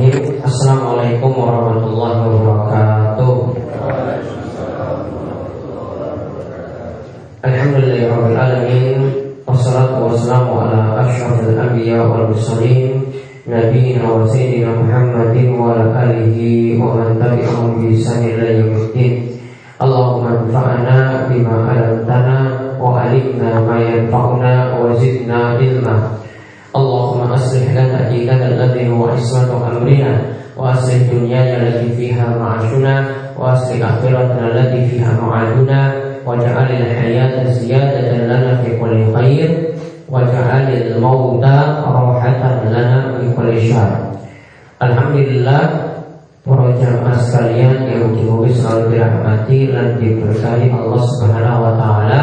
Bismillahirrahmanirrahim Assalamualaikum warahmatullahi wabarakatuh. Alhamdulillahirrahmanirrahim Wassalatu wassalamu ala ashrafil anbiya wal mursalin Nabiina wa sayyidina Muhammadin wa ala alihi wa man tabi'ahum bi ihsan yaumiddin. Allahumma anfa'na bima 'allamtana wa 'allimna ma yanfa'una wa zidna ilma اللهم أصلح لنا ديننا الذي هو عصمة أمرنا وأصلح دنيانا التي فيها معاشنا وأصلح آخرتنا التي فيها معادنا واجعل الحياة زيادة لنا في كل خير واجعل الموت راحة لنا في كل شر Alhamdulillah Para jamaah sekalian yang dimuji selalu dirahmati dan diberkahi Allah Subhanahu wa taala.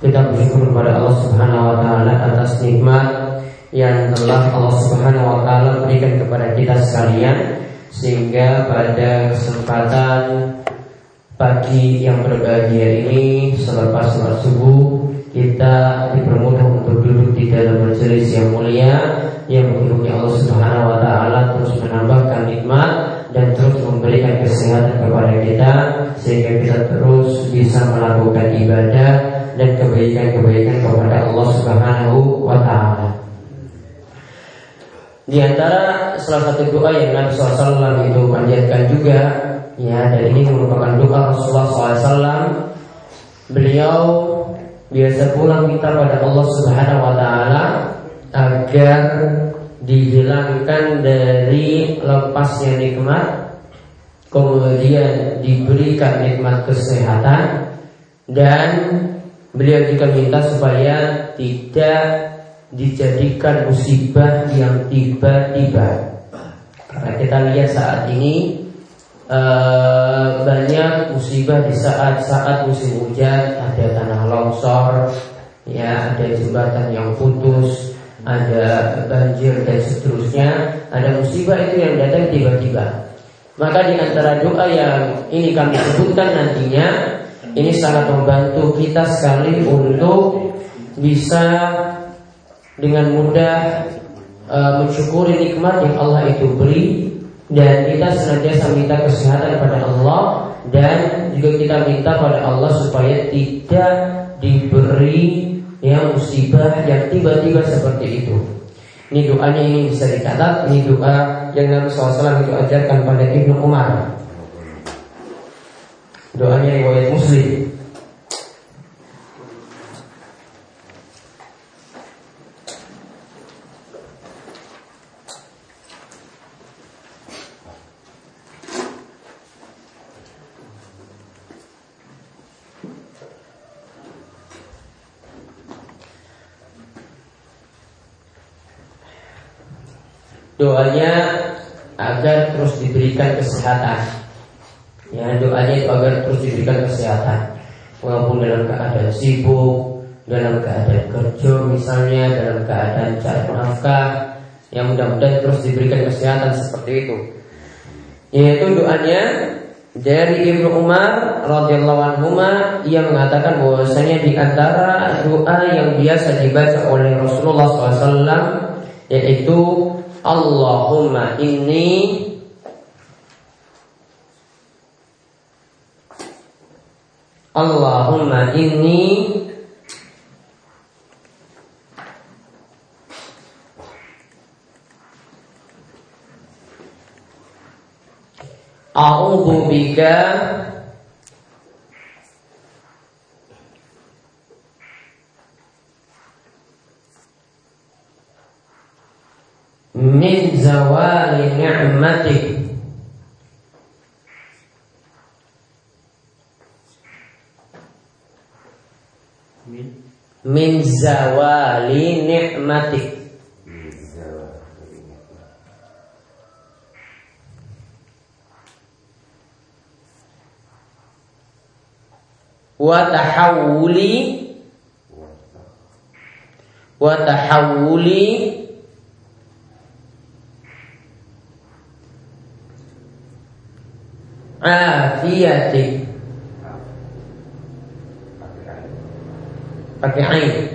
Kita bersyukur kepada Allah Subhanahu wa taala atas nikmat yang telah Allah Subhanahu wa taala berikan kepada kita sekalian sehingga pada kesempatan pagi yang berbahagia ini selepas sholat subuh kita dipermudah untuk duduk di dalam majelis yang mulia yang menghubungi Allah Subhanahu wa taala terus menambahkan nikmat dan terus memberikan kesehatan kepada kita sehingga kita terus bisa melakukan ibadah dan kebaikan-kebaikan kepada Allah Subhanahu wa taala. Di antara salah satu doa yang Nabi SAW itu panjatkan juga Ya dan ini merupakan doa Rasulullah SAW Beliau biasa pulang minta pada Allah Subhanahu Wa Taala agar dihilangkan dari lepasnya nikmat, kemudian diberikan nikmat kesehatan dan beliau juga minta supaya tidak dijadikan musibah yang tiba-tiba. Karena kita lihat saat ini uh, banyak musibah di saat-saat musim hujan, ada tanah longsor, ya ada jembatan yang putus, ada banjir dan seterusnya, ada musibah itu yang datang tiba-tiba. Maka di antara doa yang ini kami sebutkan nantinya ini sangat membantu kita sekali untuk bisa dengan mudah e, mensyukuri nikmat yang Allah itu beri dan kita senantiasa minta kesehatan pada Allah dan juga kita minta pada Allah supaya tidak diberi yang musibah yang tiba-tiba seperti itu. Ini doanya ini bisa dicatat. Ini doa yang Nabi SAW itu ajarkan pada Ibnu Umar. Doanya riwayat Muslim. Doanya agar terus diberikan kesehatan. Ya, doanya itu agar terus diberikan kesehatan. Walaupun dalam keadaan sibuk, dalam keadaan kerja misalnya, dalam keadaan cari nafkah, yang mudah-mudahan terus diberikan kesehatan seperti itu. Yaitu doanya dari Ibnu Umar radhiyallahu anhu yang mengatakan bahwasanya di antara doa yang biasa dibaca oleh Rasulullah SAW yaitu Allahumma inni Allahumma inni A'udhu bika min zawali ni'matik min zawali ni'matik. Wa tahawuli wa tahawuli afiyatik. Pakai ain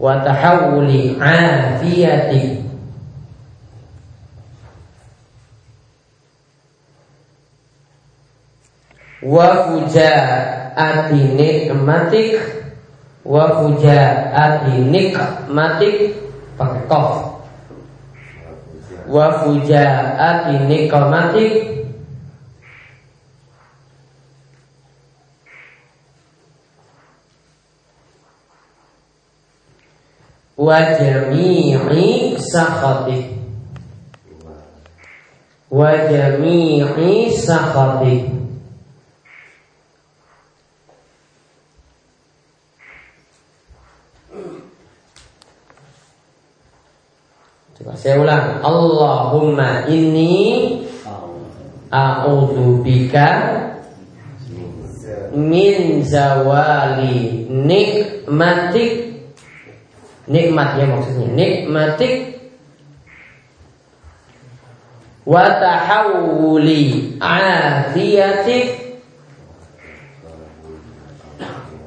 wa tahawuli afiyati wa fuja atini matik. Wa fuja atini matik. Pakai kof wa fuja atini matik. Wa jami'i sakhatik Wa jami'i sakhatik Coba saya ulang. Allahumma inni a'udzubika min zawali nikmatik nikmat ya maksudnya. Nikmatik wa tahawuli afiyatik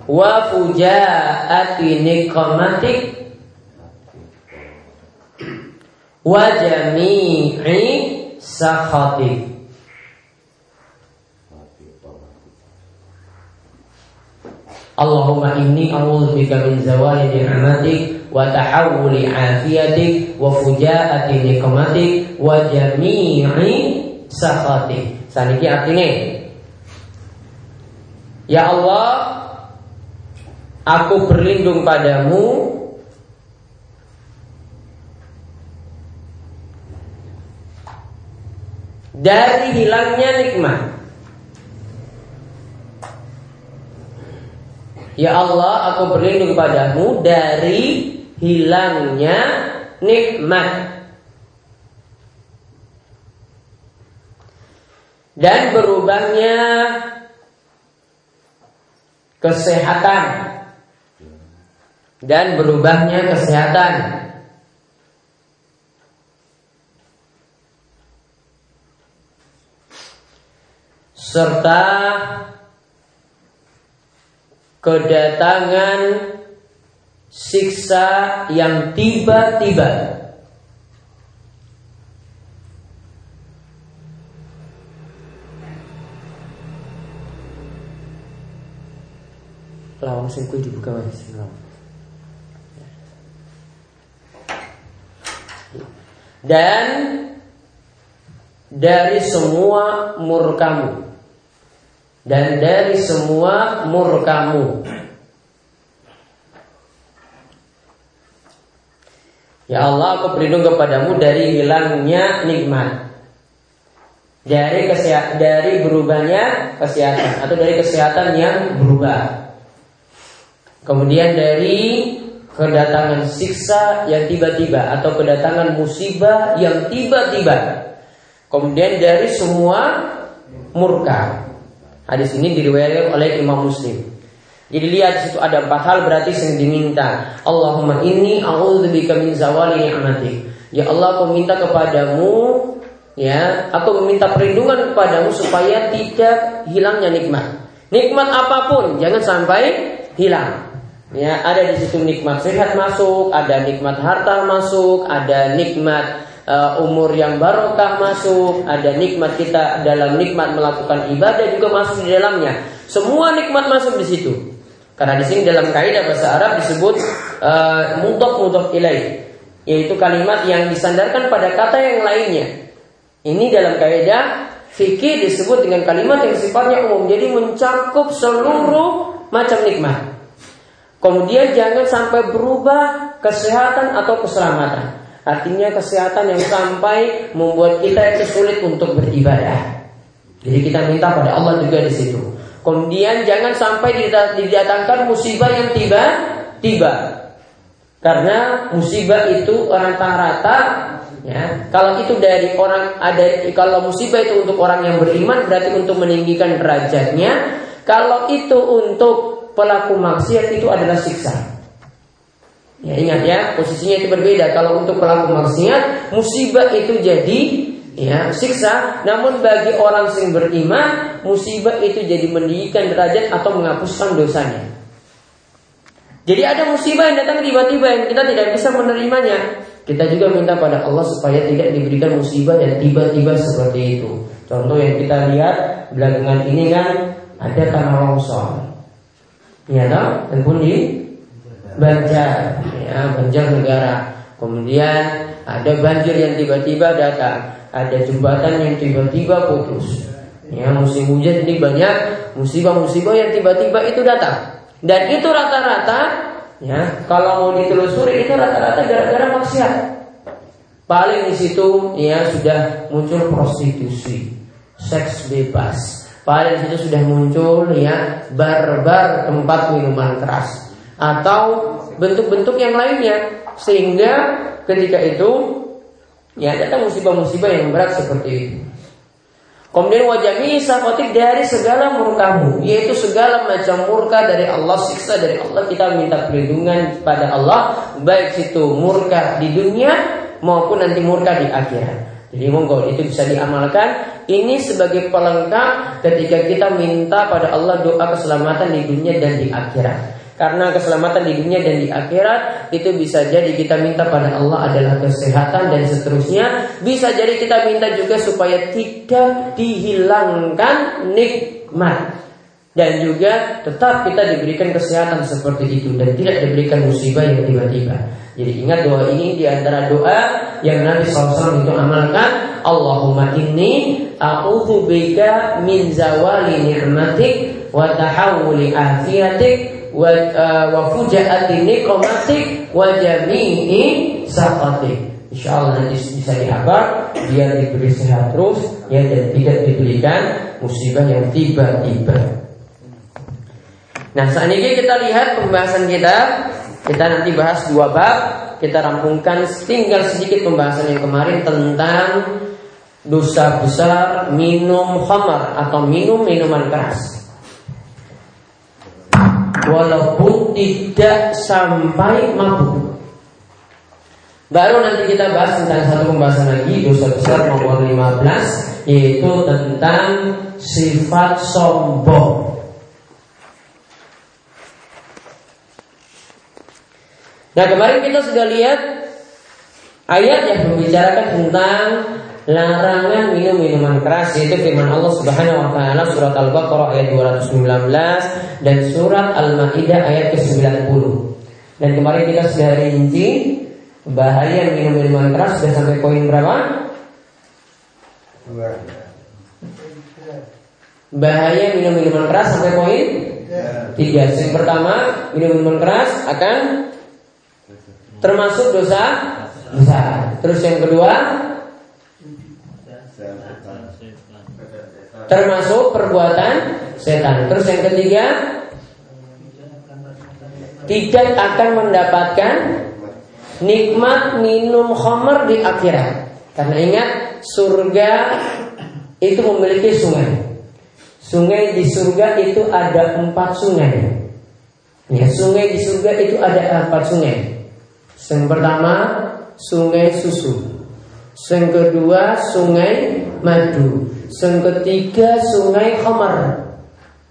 wa fujaati nikmatik wa jami'i sakhati Allahumma inni a'udzubika min zawali ni'matik wa tahawuli afiyatik wa fujaati nikmatik wa jami'i sakhati. Saniki artinya Ya Allah Aku berlindung padamu dari hilangnya nikmat. Ya Allah, aku berlindung padamu dari hilangnya nikmat. Dan berubahnya kesehatan dan berubahnya kesehatan serta kedatangan siksa yang tiba-tiba. Lawang sing dibuka mas. Dan dari semua murkamu dan dari semua murkamu. Ya Allah, aku berlindung kepadamu dari hilangnya nikmat. Dari kesehatan, dari berubahnya kesehatan atau dari kesehatan yang berubah. Kemudian dari kedatangan siksa yang tiba-tiba atau kedatangan musibah yang tiba-tiba. Kemudian dari semua murka. Hadis ini diriwayatkan oleh Imam Muslim. Jadi lihat situ ada empat hal berarti yang diminta. Allahumma inni a'udzubika min zawali ni'matik. Ya Allah, aku minta kepadamu ya, aku meminta perlindungan kepadamu supaya tidak hilangnya nikmat. Nikmat apa pun jangan sampai hilang. Ya, ada di situ nikmat sehat masuk, ada nikmat harta masuk, ada nikmat uh, umur yang barokah masuk, ada nikmat kita dalam nikmat melakukan ibadah juga masuk di dalamnya. Semua nikmat masuk di situ. Karena di sini dalam kaidah bahasa Arab disebut uh, mudhof mudhof ilaih, yaitu kalimat yang disandarkan pada kata yang lainnya. Ini dalam kaidah fikih disebut dengan kalimat yang sifatnya umum, jadi mencakup seluruh macam nikmat. Kemudian jangan sampai berubah kesehatan atau keselamatan. Artinya kesehatan yang sampai membuat kita itu sulit untuk beribadah. Jadi kita minta pada Allah juga di situ. Kemudian jangan sampai didatangkan musibah yang tiba-tiba. Karena musibah itu orang rata ya. Kalau itu dari orang ada kalau musibah itu untuk orang yang beriman berarti untuk meninggikan derajatnya. Kalau itu untuk pelaku maksiat itu adalah siksa. Ya ingat ya, posisinya itu berbeda. Kalau untuk pelaku maksiat, musibah itu jadi ya siksa. Namun bagi orang yang beriman, musibah itu jadi meninggikan derajat atau menghapuskan dosanya. Jadi ada musibah yang datang tiba-tiba yang kita tidak bisa menerimanya. Kita juga minta pada Allah supaya tidak diberikan musibah yang tiba-tiba seperti itu. Contoh yang kita lihat belakangan ini kan ada tanah longsor. Ya toh, dan pun di Banjar, ya Banjar negara. Kemudian ada banjir yang tiba-tiba datang, ada jembatan yang tiba-tiba putus. Ya musim hujan ini banyak musibah-musibah yang tiba-tiba itu datang. Dan itu rata-rata ya kalau mau ditelusuri itu rata-rata gara-gara maksiat. Paling di situ ya sudah muncul prostitusi, seks bebas. Paling di situ sudah muncul ya bar-bar tempat minuman keras atau bentuk-bentuk yang lainnya sehingga ketika itu ya datang musibah-musibah yang berat seperti itu. Kemudian wajah sakotik dari segala murkamu Yaitu segala macam murka dari Allah Siksa dari Allah Kita minta perlindungan pada Allah Baik itu murka di dunia Maupun nanti murka di akhirat. Jadi monggo itu bisa diamalkan. Ini sebagai pelengkap ketika kita minta pada Allah doa keselamatan di dunia dan di akhirat karena keselamatan di dunia dan di akhirat itu bisa jadi kita minta pada Allah adalah kesehatan dan seterusnya. Bisa jadi kita minta juga supaya tidak dihilangkan nikmat dan juga tetap kita diberikan kesehatan seperti itu dan tidak diberikan musibah yang tiba-tiba. Jadi ingat doa ini di antara doa yang Nabi SAW itu amalkan. Allahumma inni a'udzubika min zawali ni'matik wa tahawuli afiatik uh, wa fujaati niqmatik wa jami'i saqatik. Insyaallah nanti bisa dihafal biar diberi sehat terus ya dan tidak diberikan musibah yang tiba-tiba. Nah saat ini kita lihat pembahasan kita Kita nanti bahas dua bab Kita rampungkan tinggal sedikit pembahasan yang kemarin tentang Dosa besar minum khamar atau minum minuman keras walaupun tidak sampai mabuk. Baru nanti kita bahas tentang satu pembahasan lagi dosa besar nomor 15 yaitu tentang sifat sombong. Nah kemarin kita sudah lihat ayat yang membicarakan tentang larangan minum minuman keras yaitu firman Allah Subhanahu wa taala surat Al-Baqarah ayat 219 dan surat Al-Maidah ayat ke-90. Dan kemarin kita sudah rinci bahaya minum minuman keras sudah sampai poin berapa? Bahaya minum minuman keras sampai poin tiga. Yang pertama, minum minuman keras akan termasuk dosa besar. Terus yang kedua, termasuk perbuatan setan. Terus yang ketiga, tidak akan mendapatkan nikmat minum khamar di akhirat. Karena ingat, surga itu memiliki sungai. Sungai di surga itu ada empat sungai. Ya, sungai di surga itu ada empat sungai. Yang pertama, sungai susu. Yang kedua sungai madu. Yang ketiga sungai Khamar.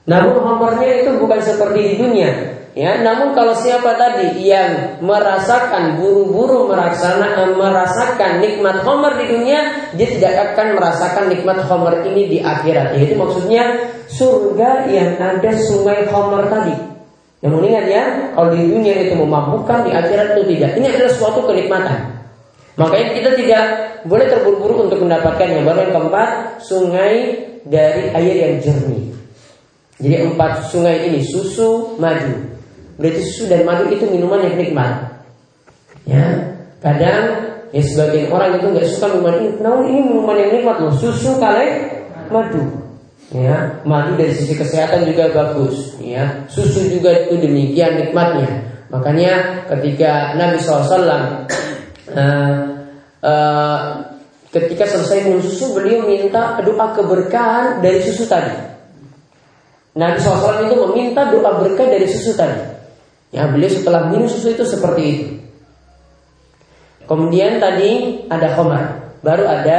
Namun Khamarnya itu bukan seperti di dunia. Ya, namun kalau siapa tadi yang merasakan buru-buru merasakan merasakan nikmat Khamar di dunia, dia tidak akan merasakan nikmat Khamar ini di akhirat. Yaitu maksudnya surga yang ada sungai Khamar tadi. Namun ingat ya, kalau di dunia itu memabukkan, di akhirat itu tidak. Ini adalah suatu kenikmatan. Makanya kita tidak boleh terburu-buru untuk mendapatkannya. Baru yang keempat, sungai dari air yang jernih. Jadi empat sungai ini susu, madu. Berarti susu dan madu itu minuman yang nikmat. Ya, kadang ya sebagian orang itu nggak suka minuman ini. Namun ini minuman yang nikmat loh. Susu kali madu. Ya, madu dari sisi kesehatan juga bagus. Ya, susu juga itu demikian nikmatnya. Makanya ketika Nabi SAW uh, uh, ketika selesai minum susu beliau minta doa keberkahan dari susu tadi. Nabi SAW itu meminta doa berkah dari susu tadi. Ya beliau setelah minum susu itu seperti itu. Kemudian tadi ada khomar, baru ada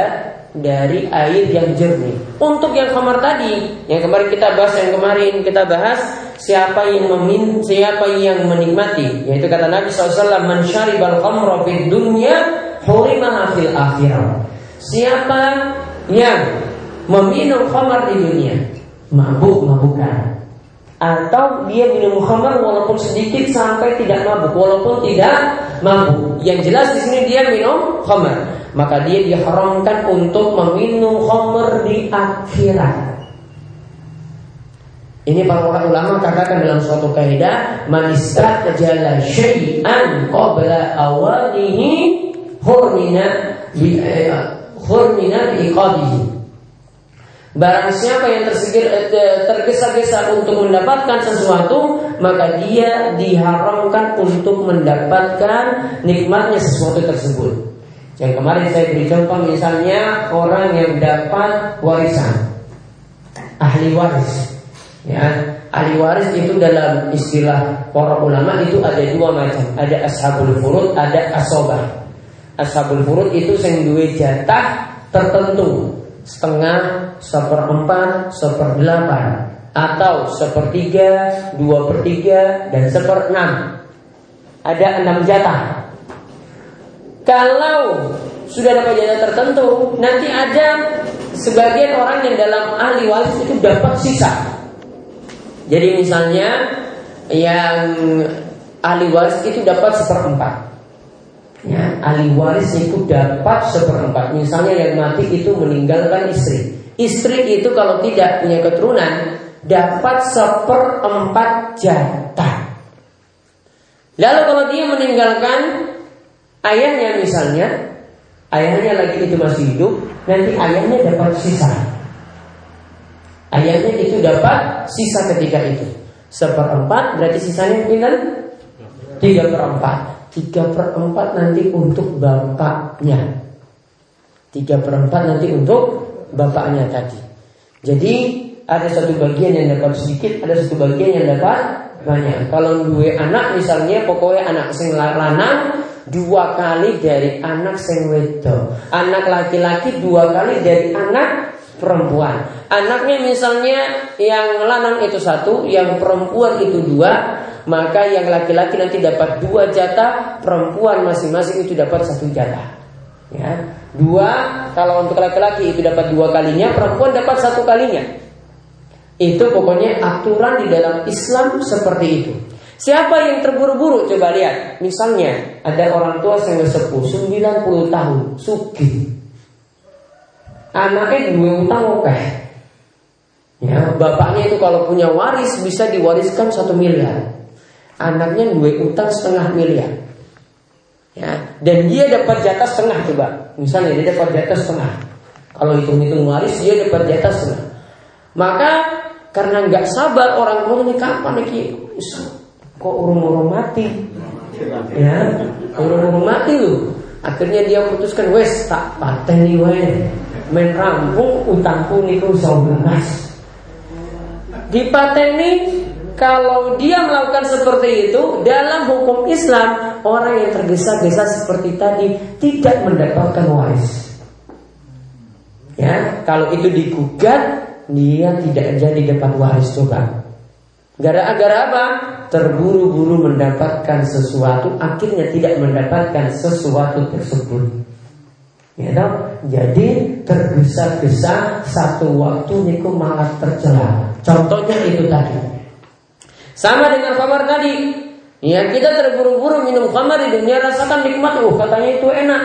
dari air yang jernih. Untuk yang khamar tadi, yang kemarin kita bahas yang kemarin kita bahas siapa yang memin siapa yang menikmati, yaitu kata Nabi SAW, "Man syaribal khamra fid dunya hurima fil akhirah." Siapa yang meminum khamar di dunia, mabuk-mabukan atau dia minum khamar walaupun sedikit sampai tidak mabuk walaupun tidak mabuk. Yang jelas di sini dia minum khamar. Maka dia diharamkan untuk meminum khamar di akhirat ini para ulama katakan dalam suatu kaidah manistat kejala syai'an qabla awalihi hurmina bi eh, hurmina biqadihi Barang siapa yang eh, tergesa-gesa untuk mendapatkan sesuatu, maka dia diharamkan untuk mendapatkan nikmatnya sesuatu tersebut. Yang kemarin saya beri contoh misalnya orang yang dapat warisan, ahli waris. Ya, ahli waris itu dalam istilah para ulama itu ada dua macam, ada ashabul furud, ada asobah. Ashabul furud itu yang dua jatah tertentu setengah, seperempat, seperdelapan atau sepertiga, dua per tiga, dan seperenam. Ada enam jatah. Kalau sudah dapat jatah tertentu, nanti ada sebagian orang yang dalam ahli waris itu dapat sisa. Jadi misalnya yang ahli waris itu dapat seperempat ya, ahli waris itu dapat seperempat. Misalnya yang mati itu meninggalkan istri. Istri itu kalau tidak punya keturunan dapat seperempat jatah. Lalu kalau dia meninggalkan ayahnya misalnya, ayahnya lagi itu masih hidup, nanti ayahnya dapat sisa. Ayahnya itu dapat sisa ketika itu. Seperempat berarti sisanya pindah tiga perempat. Tiga per empat nanti untuk bapaknya. Tiga per empat nanti untuk bapaknya tadi. Jadi ada satu bagian yang dapat sedikit Ada satu bagian yang dapat banyak. Kalau dua anak misalnya Pokoknya anak sing lanang Dua kali dari anak sing wedo Anak laki-laki dua kali dari anak perempuan Anaknya misalnya yang lanang itu satu Yang perempuan itu dua maka yang laki-laki nanti dapat dua jatah, perempuan masing-masing itu dapat satu jatah. Ya, dua kalau untuk laki-laki itu dapat dua kalinya, perempuan dapat satu kalinya. Itu pokoknya aturan di dalam Islam seperti itu. Siapa yang terburu-buru coba lihat Misalnya ada orang tua yang sepuh 90 tahun Suki Anaknya dua utang oke Ya, bapaknya itu kalau punya waris bisa diwariskan satu miliar Anaknya dua utang setengah miliar. Ya, dan dia dapat jatah setengah coba. Misalnya dia dapat jatah setengah. Kalau hitung-hitung waris dia dapat jatah setengah. Maka karena nggak sabar orang tua ini kapan nih kok urung-urung mati ya urung-urung mati lu akhirnya dia memutuskan wes tak pateni wae main rampung utangku niku lunas dipateni kalau dia melakukan seperti itu dalam hukum Islam orang yang tergesa-gesa seperti tadi tidak mendapatkan waris. Ya, kalau itu digugat dia tidak jadi dapat waris coba. Gara-gara apa? Terburu-buru mendapatkan sesuatu akhirnya tidak mendapatkan sesuatu tersebut. Ya toh? Jadi tergesa-gesa satu waktu niku malah tercela. Contohnya itu tadi. Sama dengan khamar tadi. Ya kita terburu-buru minum khamar di dunia rasakan nikmat, oh katanya itu enak.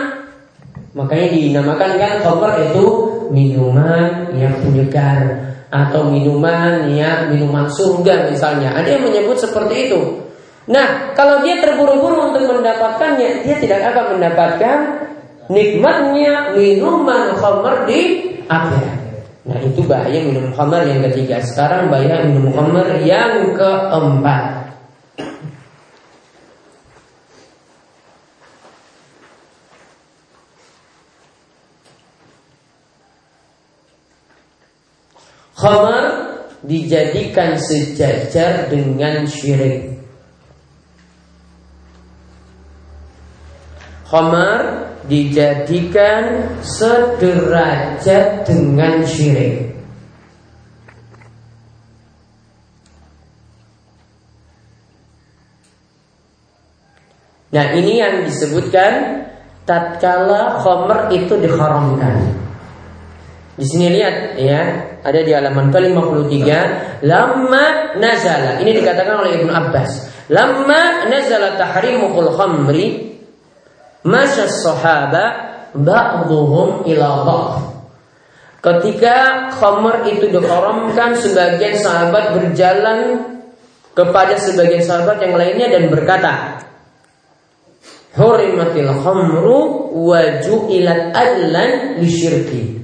Makanya dinamakan kan khamar itu minuman yang penyegar atau minuman ya minuman surga misalnya. Ada yang menyebut seperti itu. Nah, kalau dia terburu-buru untuk mendapatkannya, dia tidak akan mendapatkan nikmatnya minuman khamar di akhirat. Nah itu bahaya minum khamar yang ketiga Sekarang bahaya minum khamar yang keempat Khamar dijadikan sejajar dengan syirik Khamar dijadikan sederajat dengan syirik. Nah ini yang disebutkan tatkala khomer itu diharamkan. Di sini lihat ya, ada di halaman ke-53, lamma nazala. Ini dikatakan oleh Ibnu Abbas. Lamma nazala tahrimul khamri masya sahaba ba'dhum ila ba'd. Ketika khamr itu diharamkan, sebagian sahabat berjalan kepada sebagian sahabat yang lainnya dan berkata, Hurimatil khamru wa ju'ilat adlan li syirki.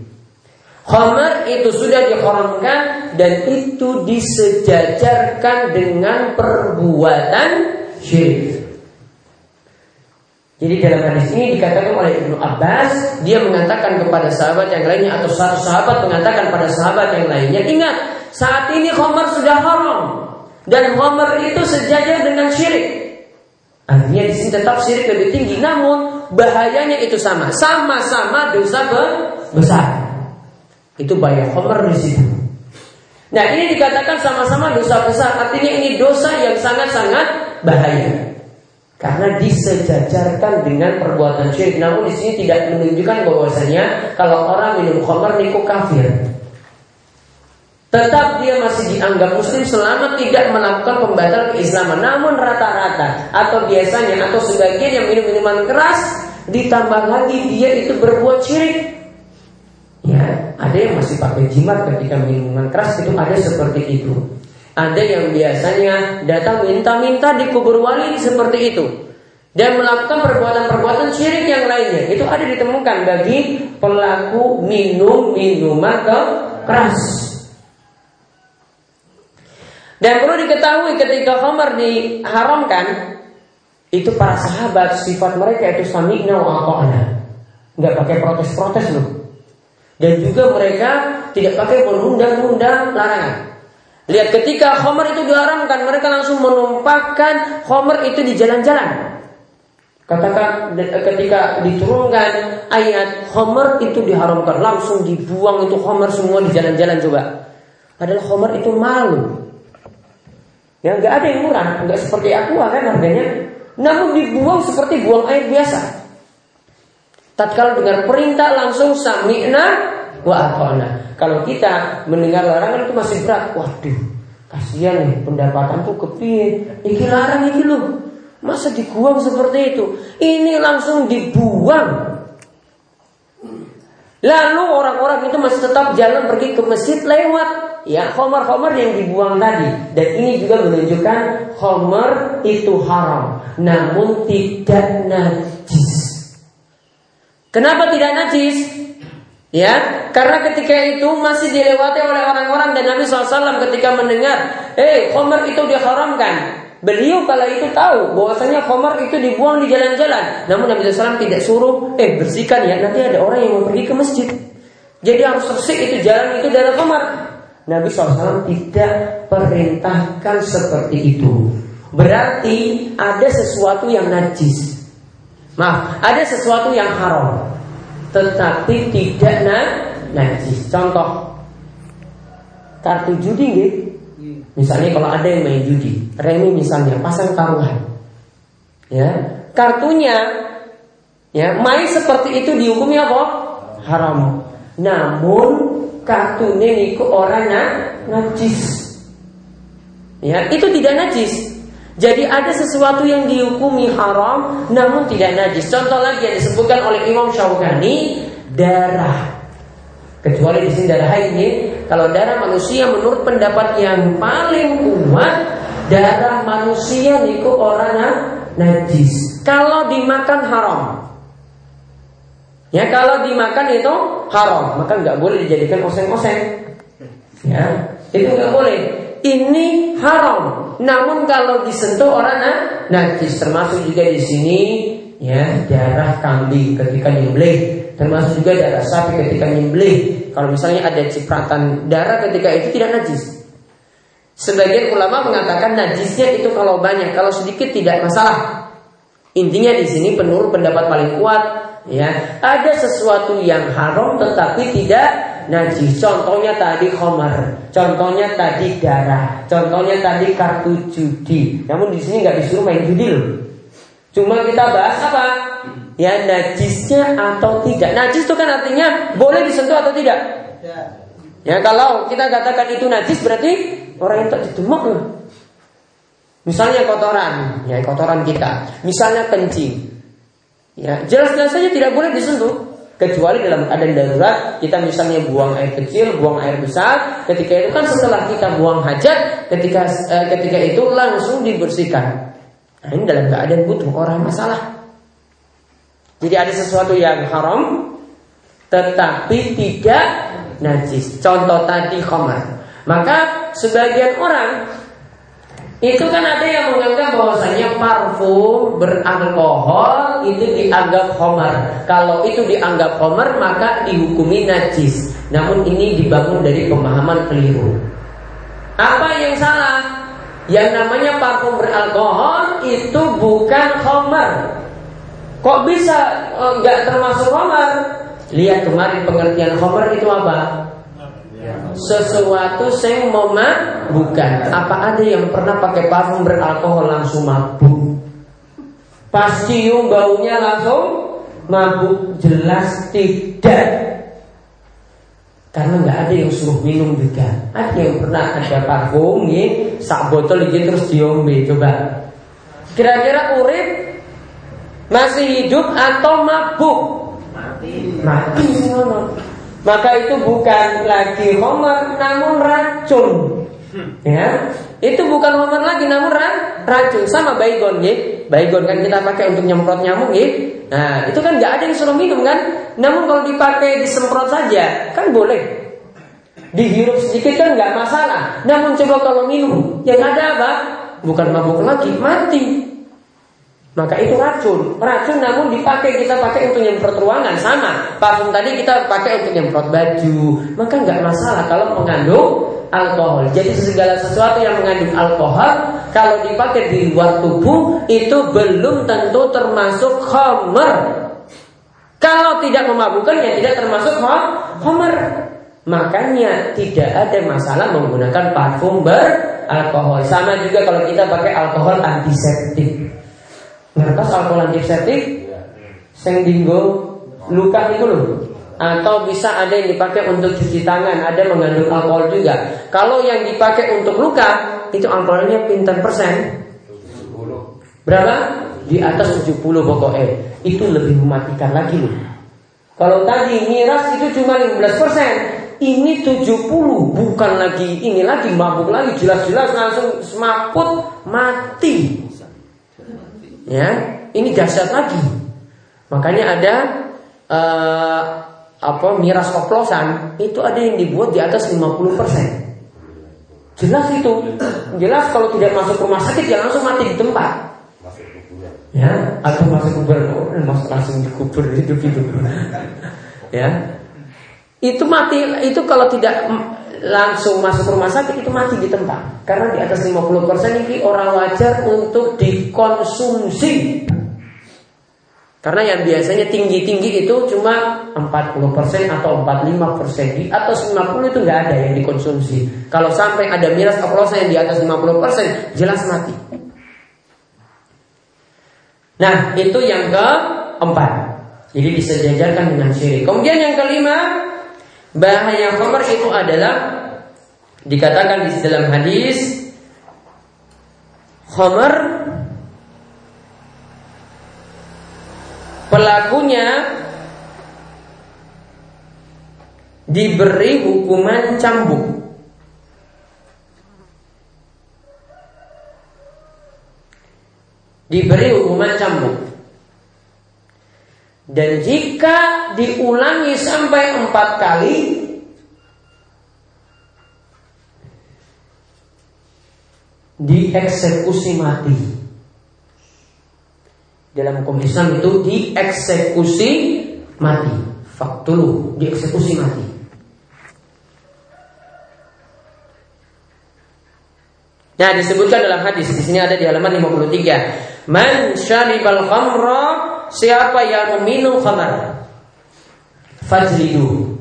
Khamar itu sudah diharamkan dan itu disejajarkan dengan perbuatan syirik. Jadi dalam hadis ini dikatakan oleh Ibnu Abbas, dia mengatakan kepada sahabat yang lainnya atau satu sahabat mengatakan pada sahabat yang lainnya, ingat saat ini khamar sudah haram dan khamar itu sejajar dengan syirik. Artinya di sini tetap syirik lebih tinggi, namun bahayanya itu sama, sama-sama dosa besar. Itu bahaya Homer di situ. Nah ini dikatakan sama-sama dosa besar, artinya ini dosa yang sangat-sangat bahaya. Karena disejajarkan dengan perbuatan syirik. Namun di sini tidak menunjukkan bahwasanya kalau orang minum khamr niku kafir. Tetap dia masih dianggap muslim selama tidak melakukan pembatal keislaman. Namun rata-rata atau biasanya atau sebagian yang minum minuman keras ditambah lagi dia itu berbuat syirik. Ya, ada yang masih pakai jimat ketika minuman keras itu ada seperti itu. Ada yang biasanya datang minta-minta di kubur wali seperti itu dan melakukan perbuatan-perbuatan syirik yang lainnya. Itu ada ditemukan bagi pelaku minum minuman keras. Dan perlu diketahui ketika khamar diharamkan itu para sahabat sifat mereka itu sami'na wa. Enggak pakai protes-protes loh. Dan juga mereka tidak pakai menunda-nunda larangan. Lihat ketika Homer itu diharamkan, mereka langsung menumpahkan Homer itu di jalan-jalan. Katakan ketika diturunkan ayat Homer itu diharamkan, langsung dibuang itu Homer semua di jalan-jalan coba. Padahal Homer itu malu. Ya nggak ada yang murah, nggak seperti aku kan harganya. Namun dibuang seperti buang air biasa. Tatkala dengar perintah langsung sami'na wa atona. Kalau kita mendengar larangan itu masih berat. Waduh, kasihan nih pendapatanku kepiye. Iki larang iki lu. Masa dibuang seperti itu? Ini langsung dibuang. Lalu orang-orang itu masih tetap jalan pergi ke masjid lewat ya homer-homer yang dibuang tadi dan ini juga menunjukkan homer itu haram namun tidak najis Kenapa tidak najis? Ya, karena ketika itu masih dilewati oleh orang-orang dan Nabi SAW ketika mendengar, eh, Khomer itu diharamkan. Beliau kala itu tahu bahwasanya Khomer itu dibuang di jalan-jalan. Namun Nabi SAW tidak suruh, eh bersihkan ya, nanti ada orang yang mau pergi ke masjid. Jadi harus bersih itu jalan itu dari Khomer. Nabi SAW tidak perintahkan seperti itu. Berarti ada sesuatu yang najis. Maaf, ada sesuatu yang haram tetapi tidak na najis. Contoh kartu judi gitu. Misalnya kalau ada yang main judi, remi misalnya pasang taruhan. Ya, kartunya ya main seperti itu dihukumi apa? Haram. Namun kartunya niku orangnya najis. Ya, itu tidak najis. Jadi ada sesuatu yang dihukumi haram namun tidak najis. Contoh lagi yang disebutkan oleh Imam Syaukani darah. Kecuali di sini darah ini, kalau darah manusia menurut pendapat yang paling kuat, darah manusia itu orang najis. Kalau dimakan haram. Ya kalau dimakan itu haram, maka nggak boleh dijadikan oseng-oseng. Ya, itu nggak boleh. Ini haram. Namun kalau disentuh orang nah, najis termasuk juga di sini ya darah kambing ketika nyembelih, termasuk juga darah sapi ketika nyembelih. Kalau misalnya ada cipratan darah ketika itu tidak najis. Sebagian ulama mengatakan najisnya itu kalau banyak, kalau sedikit tidak masalah. Intinya di sini penurut pendapat paling kuat ya ada sesuatu yang haram tetapi tidak najis. Contohnya tadi khomer, contohnya tadi darah, contohnya tadi kartu judi. Namun di sini nggak disuruh main judi loh. Cuma kita bahas apa? Ya najisnya atau tidak. Najis itu kan artinya boleh disentuh atau tidak? Ya kalau kita katakan itu najis berarti orang yang tak didemak Misalnya kotoran, ya kotoran kita. Misalnya kencing. Ya, jelas-jelas saja tidak boleh disentuh kecuali dalam keadaan darurat kita misalnya buang air kecil, buang air besar, ketika itu kan setelah kita buang hajat, ketika eh, ketika itu langsung dibersihkan. Nah, ini dalam keadaan butuh orang masalah. Jadi ada sesuatu yang haram tetapi tidak najis. Contoh tadi khamar. Maka sebagian orang itu kan ada yang menganggap bahwasanya parfum beralkohol itu dianggap homer. Kalau itu dianggap homer maka dihukumi najis. Namun ini dibangun dari pemahaman keliru. Apa yang salah? Yang namanya parfum beralkohol itu bukan homer. Kok bisa eh, nggak termasuk homer? Lihat kemarin pengertian homer itu apa? Sesuatu yang bukan. Apa ada yang pernah pakai parfum beralkohol langsung mabuk? Pas cium baunya langsung mabuk jelas tidak. Karena nggak ada yang suruh minum juga. Ada yang pernah ada parfum nih, sak botol ini terus diombe coba. Kira-kira urip masih hidup atau mabuk? Mati. Mati maka itu bukan lagi homer namun racun. Ya, itu bukan homer lagi namun racun sama baygon ya. Baygon kan kita pakai untuk nyemprot nyamuk ya. Nah, itu kan nggak ada yang suruh minum kan? Namun kalau dipakai disemprot saja kan boleh. Dihirup sedikit kan nggak masalah. Namun coba kalau minum, yang ada apa? Bukan mabuk lagi, mati. Maka itu racun. Racun namun dipakai kita pakai untuk nyemprot ruangan sama. Parfum tadi kita pakai untuk nyemprot baju. Maka nggak masalah kalau mengandung alkohol. Jadi segala sesuatu yang mengandung alkohol kalau dipakai di luar tubuh itu belum tentu termasuk homer. Kalau tidak memabukkan ya tidak termasuk homer. Makanya tidak ada masalah menggunakan parfum beralkohol. Sama juga kalau kita pakai alkohol antiseptik. Ngertos alkohol antiseptik sing dinggo luka itu loh atau bisa ada yang dipakai untuk cuci tangan, ada mengandung alkohol juga. Kalau yang dipakai untuk luka, itu alkoholnya pinter persen? Berapa? Di atas 70 pokoknya. Itu lebih mematikan lagi loh. Kalau tadi miras itu cuma 15 persen, ini 70 bukan lagi ini lagi mabuk lagi jelas-jelas langsung semaput mati ya ini dahsyat lagi. Makanya ada uh, apa miras oplosan itu ada yang dibuat di atas 50% jelas itu. Jelas kalau tidak masuk rumah sakit ya langsung mati di tempat. Ya atau masuk kubur oh, masuk langsung dikubur hidup itu ya. Itu mati itu kalau tidak langsung masuk rumah sakit itu mati di tempat. Karena di atas 50% ini orang wajar untuk dikonsumsi. Karena yang biasanya tinggi-tinggi itu cuma 40% atau 45% Di atas 50 itu nggak ada yang dikonsumsi. Kalau sampai ada miras oplosan yang di atas 50% Jelas mati. Nah itu yang keempat. Jadi disejajarkan dengan syirik. Kemudian yang kelima Bahaya khamar itu adalah dikatakan di dalam hadis khamar pelakunya diberi hukuman cambuk. Diberi hukuman cambuk. Dan jika diulangi sampai empat kali Dieksekusi mati. Dalam hukum itu dieksekusi mati. Faktulu, dieksekusi mati. Nah disebutkan dalam hadis di sini ada di halaman 53. Man syaribal khamra siapa yang meminum khamar fajlidu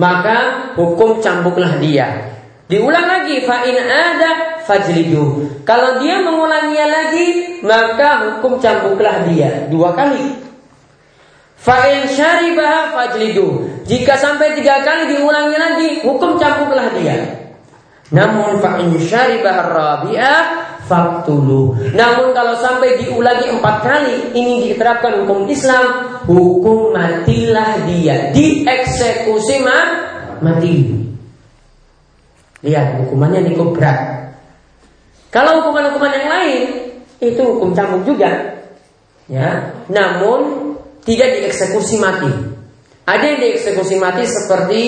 maka hukum cambuklah dia. Diulang lagi fa in ada fajlidu. Kalau dia mengulanginya lagi maka hukum cambuklah dia dua kali. Fa'in syaribah fajlidu. Jika sampai tiga kali diulangi lagi, hukum cambuklah dia. Namun fa'in syaribah rabi'ah faktulu. Namun kalau sampai diulangi empat kali, ini diterapkan hukum Islam, hukum matilah dia. Dieksekusi ma mati. Lihat, hukumannya ini berat. Kalau hukuman-hukuman yang lain, itu hukum cambuk juga. Ya, namun tidak dieksekusi mati. Ada yang dieksekusi mati seperti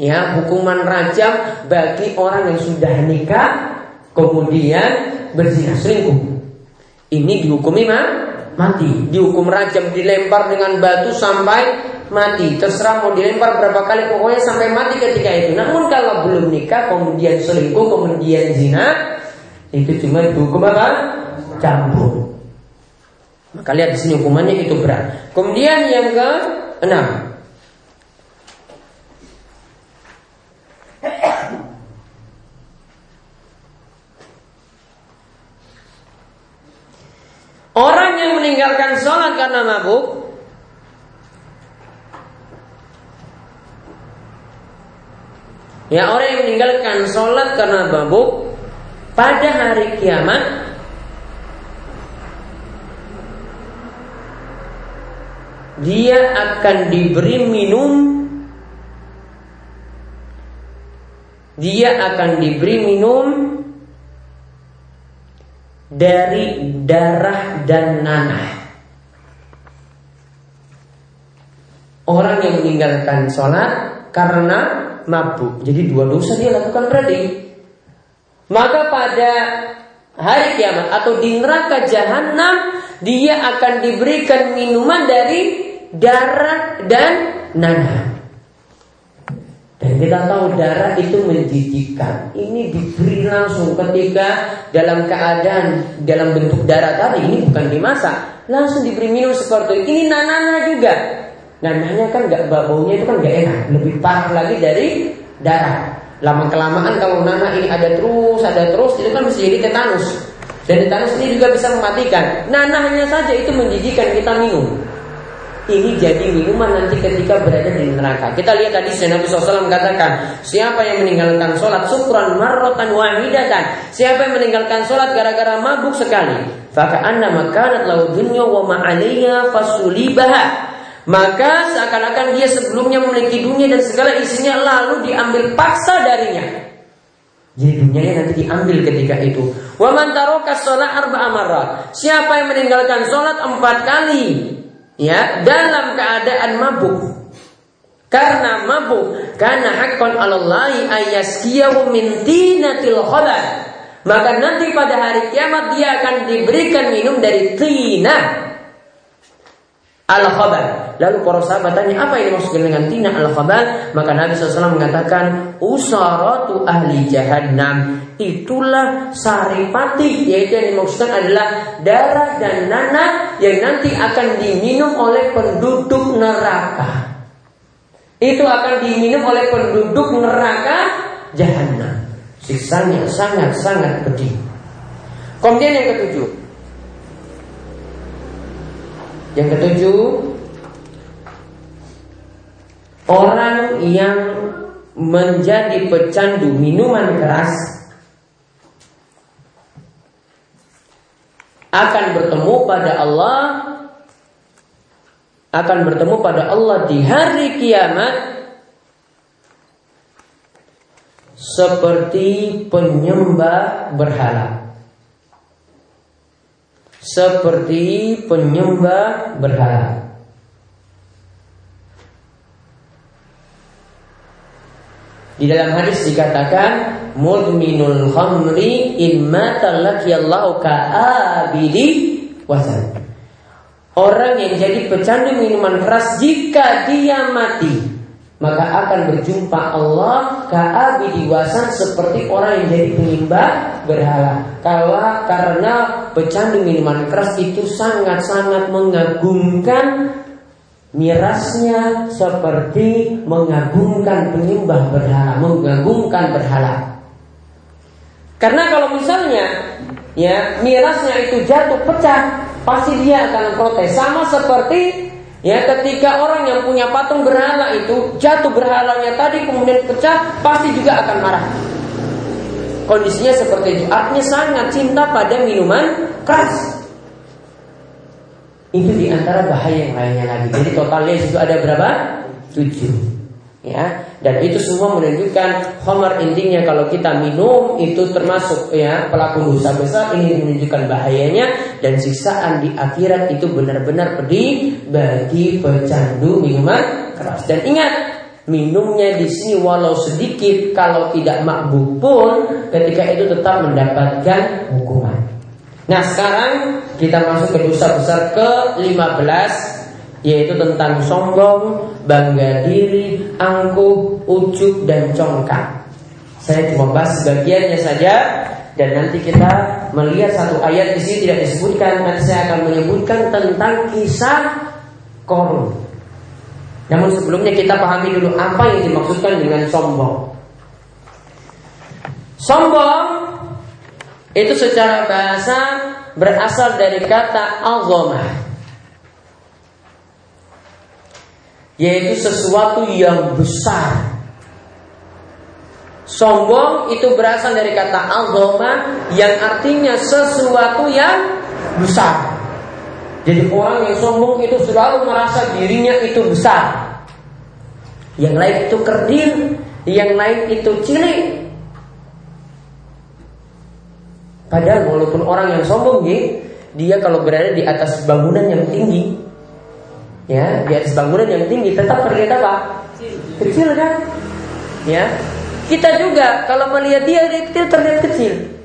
ya hukuman rajam bagi orang yang sudah nikah kemudian berzina selingkuh. Ini dihukumi ma? mati. Dihukum rajam dilempar dengan batu sampai mati. Terserah mau dilempar berapa kali pokoknya sampai mati ketika itu. Namun kalau belum nikah kemudian selingkuh kemudian zina itu cuma dihukum apa? Campur. Maka lihat di sini hukumannya itu berat. Kemudian yang ke enam. Orang yang meninggalkan sholat karena mabuk Ya orang yang meninggalkan sholat karena mabuk Pada hari kiamat dia akan diberi minum dia akan diberi minum dari darah dan nanah. Orang yang meninggalkan sholat karena mabuk. Jadi dua dosa dia lakukan berarti. Maka pada hari kiamat atau di neraka jahanam dia akan diberikan minuman dari darah dan nanah. Dan kita tahu darah itu menjijikan. Ini diberi langsung ketika dalam keadaan dalam bentuk darah tadi ini bukan dimasak, langsung diberi minum seperti itu. Ini nanahnya juga. Nanahnya kan nggak baunya itu kan nggak enak, lebih parah lagi dari darah. Lama kelamaan kalau nanah ini ada terus, ada terus, itu kan bisa jadi tetanus. Dan tetanus ini juga bisa mematikan. Nanahnya saja itu menjijikan kita minum ini jadi minuman nanti ketika berada di neraka. Kita lihat tadi Nabi SAW mengatakan, siapa yang meninggalkan sholat syukuran marrotan wahidatan, siapa yang meninggalkan sholat gara-gara mabuk sekali, anna makanat lau dunya wa ma'alaiha fasulibaha. Maka seakan-akan dia sebelumnya memiliki dunia dan segala isinya lalu diambil paksa darinya. Jadi dunianya nanti diambil ketika itu. Wa man taraka sholat arba Siapa yang meninggalkan sholat empat kali ya dalam keadaan mabuk. Karena mabuk karena hakon alallahi ayaskiyahu min maka nanti pada hari kiamat dia akan diberikan minum dari tina al khabar. Lalu para sahabat tanya apa ini maksudnya dengan tina al khabar? Maka Nabi SAW mengatakan usaratu ahli jahannam. Itulah saripati yaitu yang dimaksudkan adalah darah dan nanah yang nanti akan diminum oleh penduduk neraka. Itu akan diminum oleh penduduk neraka jahanam. Siksanya sangat-sangat pedih. Kemudian yang ketujuh, yang ketujuh, orang yang menjadi pecandu minuman keras akan bertemu pada Allah akan bertemu pada Allah di hari kiamat seperti penyembah berhala seperti penyembah berhala. Di dalam hadis dikatakan mudminul khamri in mata laqiyallahu ka'abidi wasan. Orang yang jadi pecandu minuman keras jika dia mati maka akan berjumpa Allah ka'abi diwasan seperti orang yang jadi penyembah berhala. Kalau karena pecandu minuman keras itu sangat-sangat mengagumkan mirasnya seperti mengagumkan penyembah berhala, mengagumkan berhala. Karena kalau misalnya ya mirasnya itu jatuh pecah, pasti dia akan protes sama seperti Ya ketika orang yang punya patung berhala itu jatuh berhalanya tadi kemudian pecah pasti juga akan marah. Kondisinya seperti itu. Artinya sangat cinta pada minuman keras. Itu di antara bahaya yang lainnya lagi. Jadi totalnya itu ada berapa? Tujuh ya dan itu semua menunjukkan homer intinya kalau kita minum itu termasuk ya pelaku dosa besar. Ini menunjukkan bahayanya dan siksaan di akhirat itu benar-benar pedih bagi pecandu minuman keras. Dan ingat minumnya di sini walau sedikit kalau tidak mabuk pun ketika itu tetap mendapatkan hukuman. Nah sekarang kita masuk ke dosa besar ke 15 yaitu tentang sombong, bangga diri, angkuh, ujuk dan congkak. Saya cuma bahas sebagiannya saja dan nanti kita melihat satu ayat di sini tidak disebutkan, nanti saya akan menyebutkan tentang kisah korun. Namun sebelumnya kita pahami dulu apa yang dimaksudkan dengan sombong. Sombong itu secara bahasa berasal dari kata azamah yaitu sesuatu yang besar. Sombong itu berasal dari kata azama yang artinya sesuatu yang besar. Jadi orang yang sombong itu selalu merasa dirinya itu besar. Yang lain itu kerdil, yang lain itu cilik. Padahal walaupun orang yang sombong dia kalau berada di atas bangunan yang tinggi, ya di atas bangunan yang tinggi tetap terlihat apa? Kecil, kan? Ya. Kita juga kalau melihat dia dia terlihat kecil.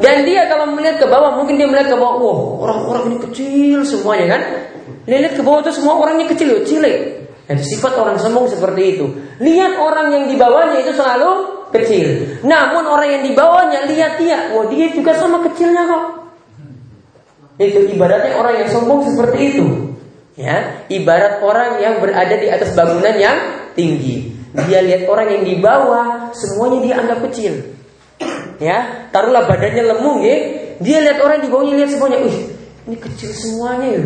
Dan dia kalau melihat ke bawah mungkin dia melihat ke bawah, wah orang-orang ini kecil semuanya kan? Lihat ke bawah itu semua orangnya kecil, cilik. Itu sifat orang sombong seperti itu. Lihat orang yang di bawahnya itu selalu kecil. Namun orang yang di bawahnya lihat dia, wah dia juga sama kecilnya kok. Itu ibaratnya orang yang sombong seperti itu. Ya, ibarat orang yang berada di atas bangunan yang tinggi. Dia lihat orang yang di bawah, semuanya dia anggap kecil. Ya, taruhlah badannya lemung ya. Dia lihat orang di bawahnya lihat semuanya, "Wih, ini kecil semuanya ya."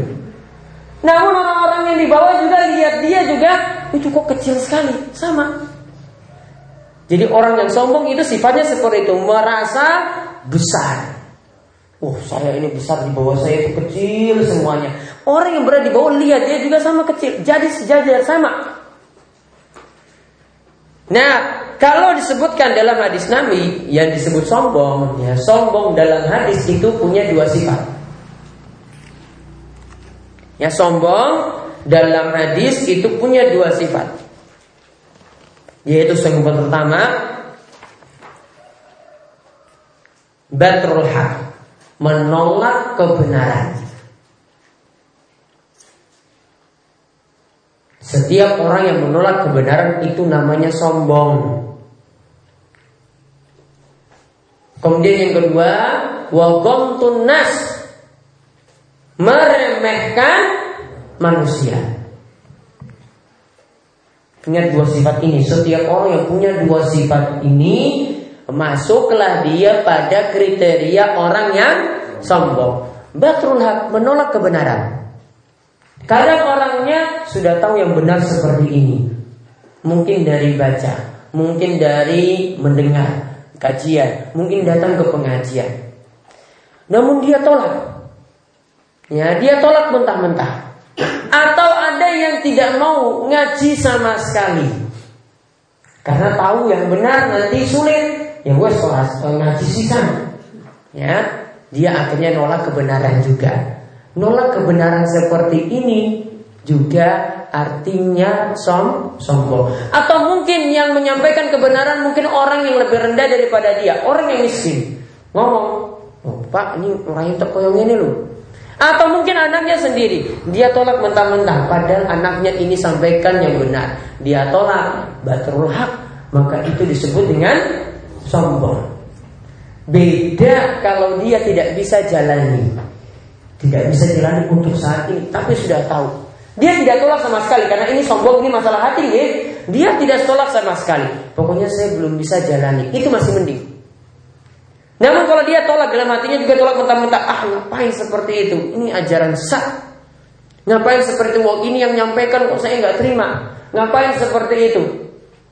Namun orang-orang yang di bawah juga lihat dia juga, itu kok kecil sekali, sama. Jadi orang yang sombong itu sifatnya seperti itu, merasa besar. Oh saya ini besar di bawah saya itu kecil semuanya. Orang yang berada di bawah lihat dia juga sama kecil. Jadi sejajar sama. Nah, kalau disebutkan dalam hadis Nabi yang disebut sombong, ya sombong dalam hadis itu punya dua sifat. Ya sombong dalam hadis itu punya dua sifat. Yaitu yang pertama batrul haq, menolak kebenaran. Setiap orang yang menolak kebenaran itu namanya sombong. Kemudian yang kedua, wagomtun nas meremehkan manusia. Ingat dua sifat ini. Setiap orang yang punya dua sifat ini masuklah dia pada kriteria orang yang sombong. Batrul hak menolak kebenaran. Kadang orangnya sudah tahu yang benar seperti ini. Mungkin dari baca, mungkin dari mendengar kajian, mungkin datang ke pengajian. Namun dia tolak. Ya, dia tolak mentah-mentah. Atau ada yang tidak mau ngaji sama sekali. Karena tahu yang benar nanti sulit. Ya gue sholat ngaji sih kan. Ya, dia akhirnya nolak kebenaran juga. Nolak kebenaran seperti ini juga artinya som sombong. Atau mungkin yang menyampaikan kebenaran mungkin orang yang lebih rendah daripada dia, orang yang miskin. Ngomong, oh, Pak ini orang yang terkoyong ini loh. Atau mungkin anaknya sendiri Dia tolak mentah-mentah Padahal anaknya ini sampaikan yang benar Dia tolak batrul hak Maka itu disebut dengan sombong Beda kalau dia tidak bisa jalani tidak bisa jalani untuk saat ini, tapi sudah tahu. Dia tidak tolak sama sekali karena ini sombong ini masalah hati nih. Dia tidak tolak sama sekali. Pokoknya saya belum bisa jalani. Itu masih mending. Namun kalau dia tolak dalam hatinya juga tolak mentah-mentah, ah ngapain seperti itu? Ini ajaran sah. Ngapain seperti itu? ini yang nyampaikan kok saya nggak terima. Ngapain seperti itu?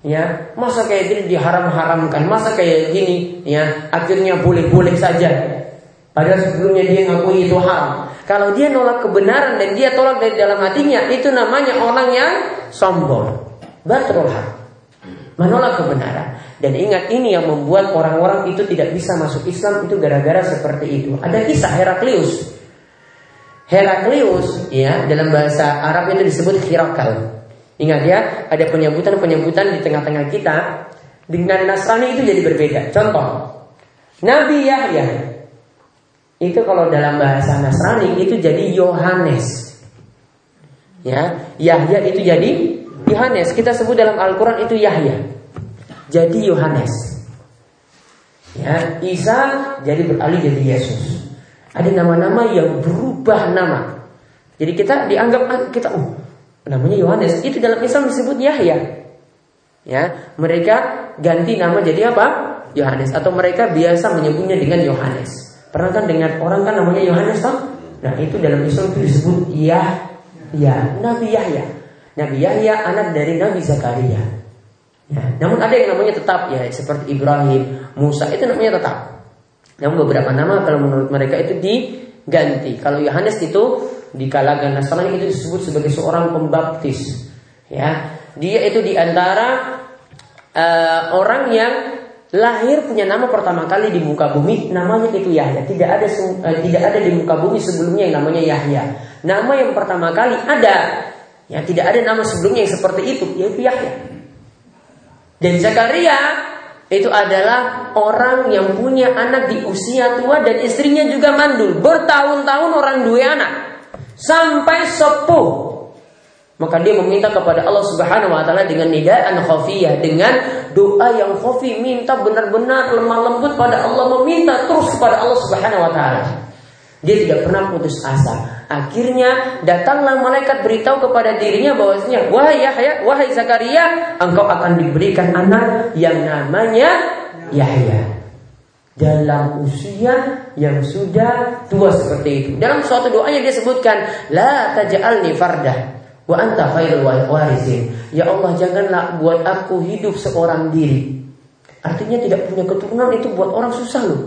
Ya, masa kayak gini diharam-haramkan, masa kayak gini, ya, akhirnya boleh-boleh saja. Padahal sebelumnya dia ngakui itu haram. Kalau dia nolak kebenaran dan dia tolak dari dalam hatinya, itu namanya orang yang sombong. Batrul. Menolak kebenaran. Dan ingat ini yang membuat orang-orang itu tidak bisa masuk Islam itu gara-gara seperti itu. Ada kisah Heraklius. Heraklius ya dalam bahasa Arab itu disebut Hirakal. Ingat ya, ada penyebutan-penyebutan di tengah-tengah kita dengan Nasrani itu jadi berbeda. Contoh, Nabi Yahya itu kalau dalam bahasa Nasrani itu jadi Yohanes. Ya, Yahya itu jadi Yohanes. Kita sebut dalam Al-Qur'an itu Yahya. Jadi Yohanes. Ya, Isa jadi beralih jadi Yesus. Ada nama-nama yang berubah nama. Jadi kita dianggap kita oh, namanya Yohanes. Itu dalam Islam disebut Yahya. Ya, mereka ganti nama jadi apa? Yohanes atau mereka biasa menyebutnya dengan Yohanes. Pernah kan dengan orang kan namanya Yohanes toh? Nah, itu dalam Islam itu disebut Yahya, Nabi Yahya. Nabi Yahya anak dari Nabi Zakaria. Ya, namun ada yang namanya tetap ya seperti Ibrahim, Musa itu namanya tetap. Namun beberapa nama kalau menurut mereka itu diganti. Kalau Yohanes itu di kalangan Nasrani itu disebut sebagai seorang pembaptis. Ya, dia itu di antara uh, eh, orang yang lahir punya nama pertama kali di muka bumi, namanya itu Yahya. Tidak ada uh, tidak ada di muka bumi sebelumnya yang namanya Yahya. Nama yang pertama kali ada, ya tidak ada nama sebelumnya yang seperti itu, yaitu Yahya. Dan Zakaria itu adalah orang yang punya anak di usia tua dan istrinya juga mandul. Bertahun-tahun orang dua anak sampai sepuh. Maka dia meminta kepada Allah Subhanahu wa taala dengan nidaan khafiyah, dengan doa yang khafi, minta benar-benar lemah lembut pada Allah, meminta terus kepada Allah Subhanahu wa taala. Dia tidak pernah putus asa. Akhirnya datanglah malaikat beritahu kepada dirinya bahwasanya wahai Yahya, wahai Zakaria, engkau akan diberikan anak yang namanya Yahya dalam usia yang sudah tua seperti itu. Dalam suatu doanya dia sebutkan, la taj'alni fardah wa anta khairul warisin. Ya Allah, janganlah buat aku hidup seorang diri. Artinya tidak punya keturunan itu buat orang susah loh.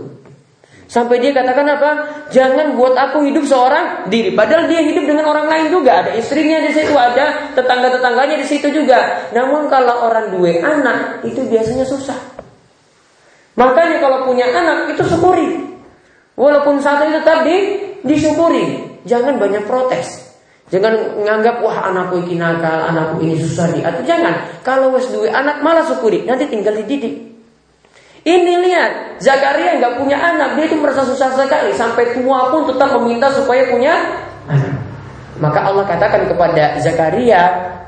Sampai dia katakan apa? Jangan buat aku hidup seorang diri. Padahal dia hidup dengan orang lain juga. Ada istrinya di situ, ada tetangga-tetangganya di situ juga. Namun kalau orang dua anak itu biasanya susah. Makanya kalau punya anak itu syukuri. Walaupun satu itu tetap di, disyukuri. Jangan banyak protes. Jangan menganggap wah anakku ini nakal, anakku ini susah diatur. Jangan. Kalau wes dua anak malah syukuri. Nanti tinggal dididik. Ini lihat, Zakaria nggak punya anak, dia itu merasa susah sekali. Sampai tua pun tetap meminta supaya punya anak. Maka Allah katakan kepada Zakaria,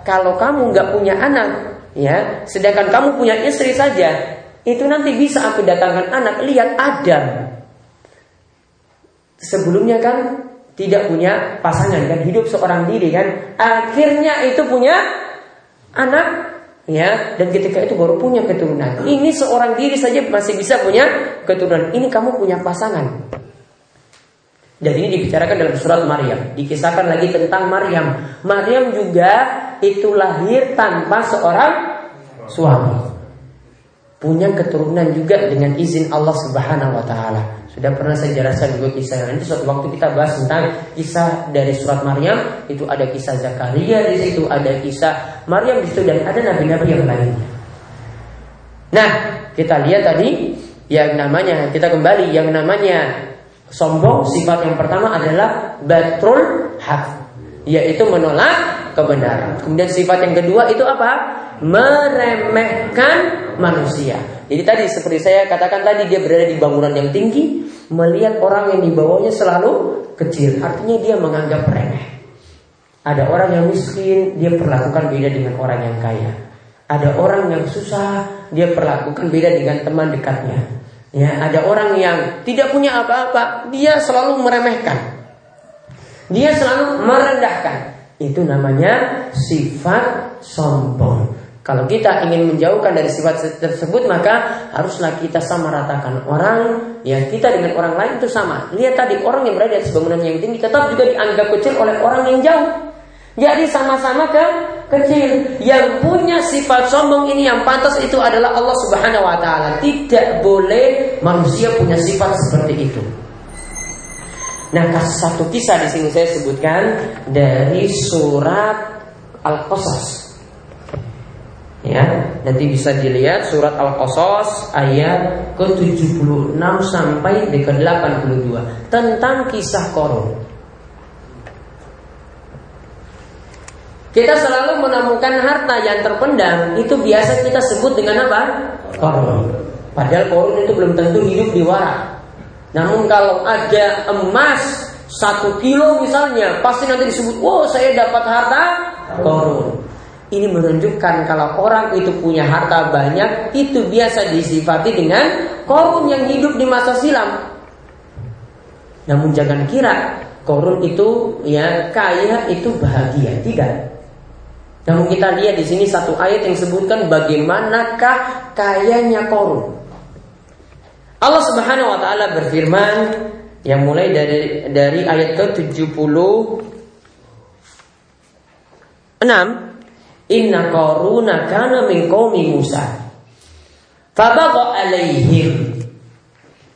kalau kamu nggak punya anak, ya, sedangkan kamu punya istri saja, itu nanti bisa aku datangkan anak lihat Adam. Sebelumnya kan tidak punya pasangan kan hidup seorang diri kan. Akhirnya itu punya anak ya. Dan ketika itu baru punya keturunan. Ini seorang diri saja masih bisa punya keturunan. Ini kamu punya pasangan. Dan ini dibicarakan dalam surat Maryam. Dikisahkan lagi tentang Maryam. Maryam juga itu lahir tanpa seorang suami punya keturunan juga dengan izin Allah Subhanahu wa taala. Sudah pernah saya jelaskan juga kisah nanti suatu waktu kita bahas tentang kisah dari surat Maryam, itu ada kisah Zakaria di situ, ada kisah Maryam di situ dan ada nabi-nabi yang lainnya. Nah, kita lihat tadi yang namanya kita kembali yang namanya sombong sifat yang pertama adalah batrul hak yaitu menolak kebenaran. Kemudian sifat yang kedua itu apa? meremehkan manusia. Jadi tadi seperti saya katakan tadi dia berada di bangunan yang tinggi, melihat orang yang di bawahnya selalu kecil. Artinya dia menganggap remeh. Ada orang yang miskin, dia perlakukan beda dengan orang yang kaya. Ada orang yang susah, dia perlakukan beda dengan teman dekatnya. Ya, ada orang yang tidak punya apa-apa, dia selalu meremehkan. Dia selalu merendahkan. Itu namanya sifat sombong. Kalau kita ingin menjauhkan dari sifat tersebut maka haruslah kita sama ratakan orang yang kita dengan orang lain itu sama. Lihat tadi orang yang berada di atas bangunan yang tinggi tetap juga dianggap kecil oleh orang yang jauh. Jadi sama-sama ke kecil. Yang punya sifat sombong ini yang pantas itu adalah Allah Subhanahu wa taala. Tidak boleh manusia punya sifat seperti itu. Nah, satu kisah di sini saya sebutkan dari surat Al-Qasas. Ya, nanti bisa dilihat surat Al-Qasas ayat ke-76 sampai ke-82 tentang kisah Korun. Kita selalu menemukan harta yang terpendam itu biasa kita sebut dengan apa? Korun. Padahal korun itu belum tentu hidup di warak. Namun kalau ada emas satu kilo misalnya, pasti nanti disebut, wow saya dapat harta korun. Ini menunjukkan kalau orang itu punya harta banyak, itu biasa disifati dengan korun yang hidup di masa silam. Namun jangan kira korun itu ya kaya itu bahagia, tidak. Namun kita lihat di sini satu ayat yang sebutkan bagaimanakah kayanya korun. Allah Subhanahu wa taala berfirman yang mulai dari dari ayat ke-70 Inna qaruna kana min qaumi Musa. Fabagha alaihim.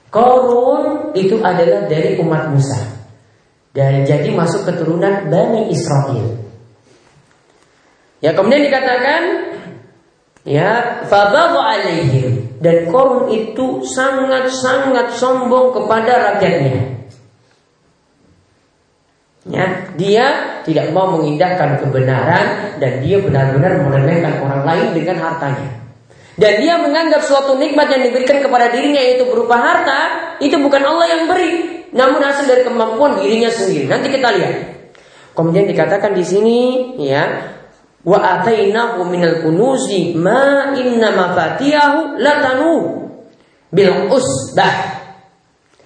Korun itu adalah dari umat Musa. Dan jadi masuk keturunan Bani Israel. Ya kemudian dikatakan ya fabagha alaihim dan Korun itu sangat-sangat sombong kepada rakyatnya. Ya, dia tidak mau mengindahkan kebenaran dan dia benar-benar meremehkan orang lain dengan hartanya. Dan dia menganggap suatu nikmat yang diberikan kepada dirinya yaitu berupa harta itu bukan Allah yang beri, namun hasil dari kemampuan dirinya sendiri. Nanti kita lihat. Kemudian dikatakan di sini ya Wa atainahu minal kunuzi ma inna mafatihahu latanu bil usbah.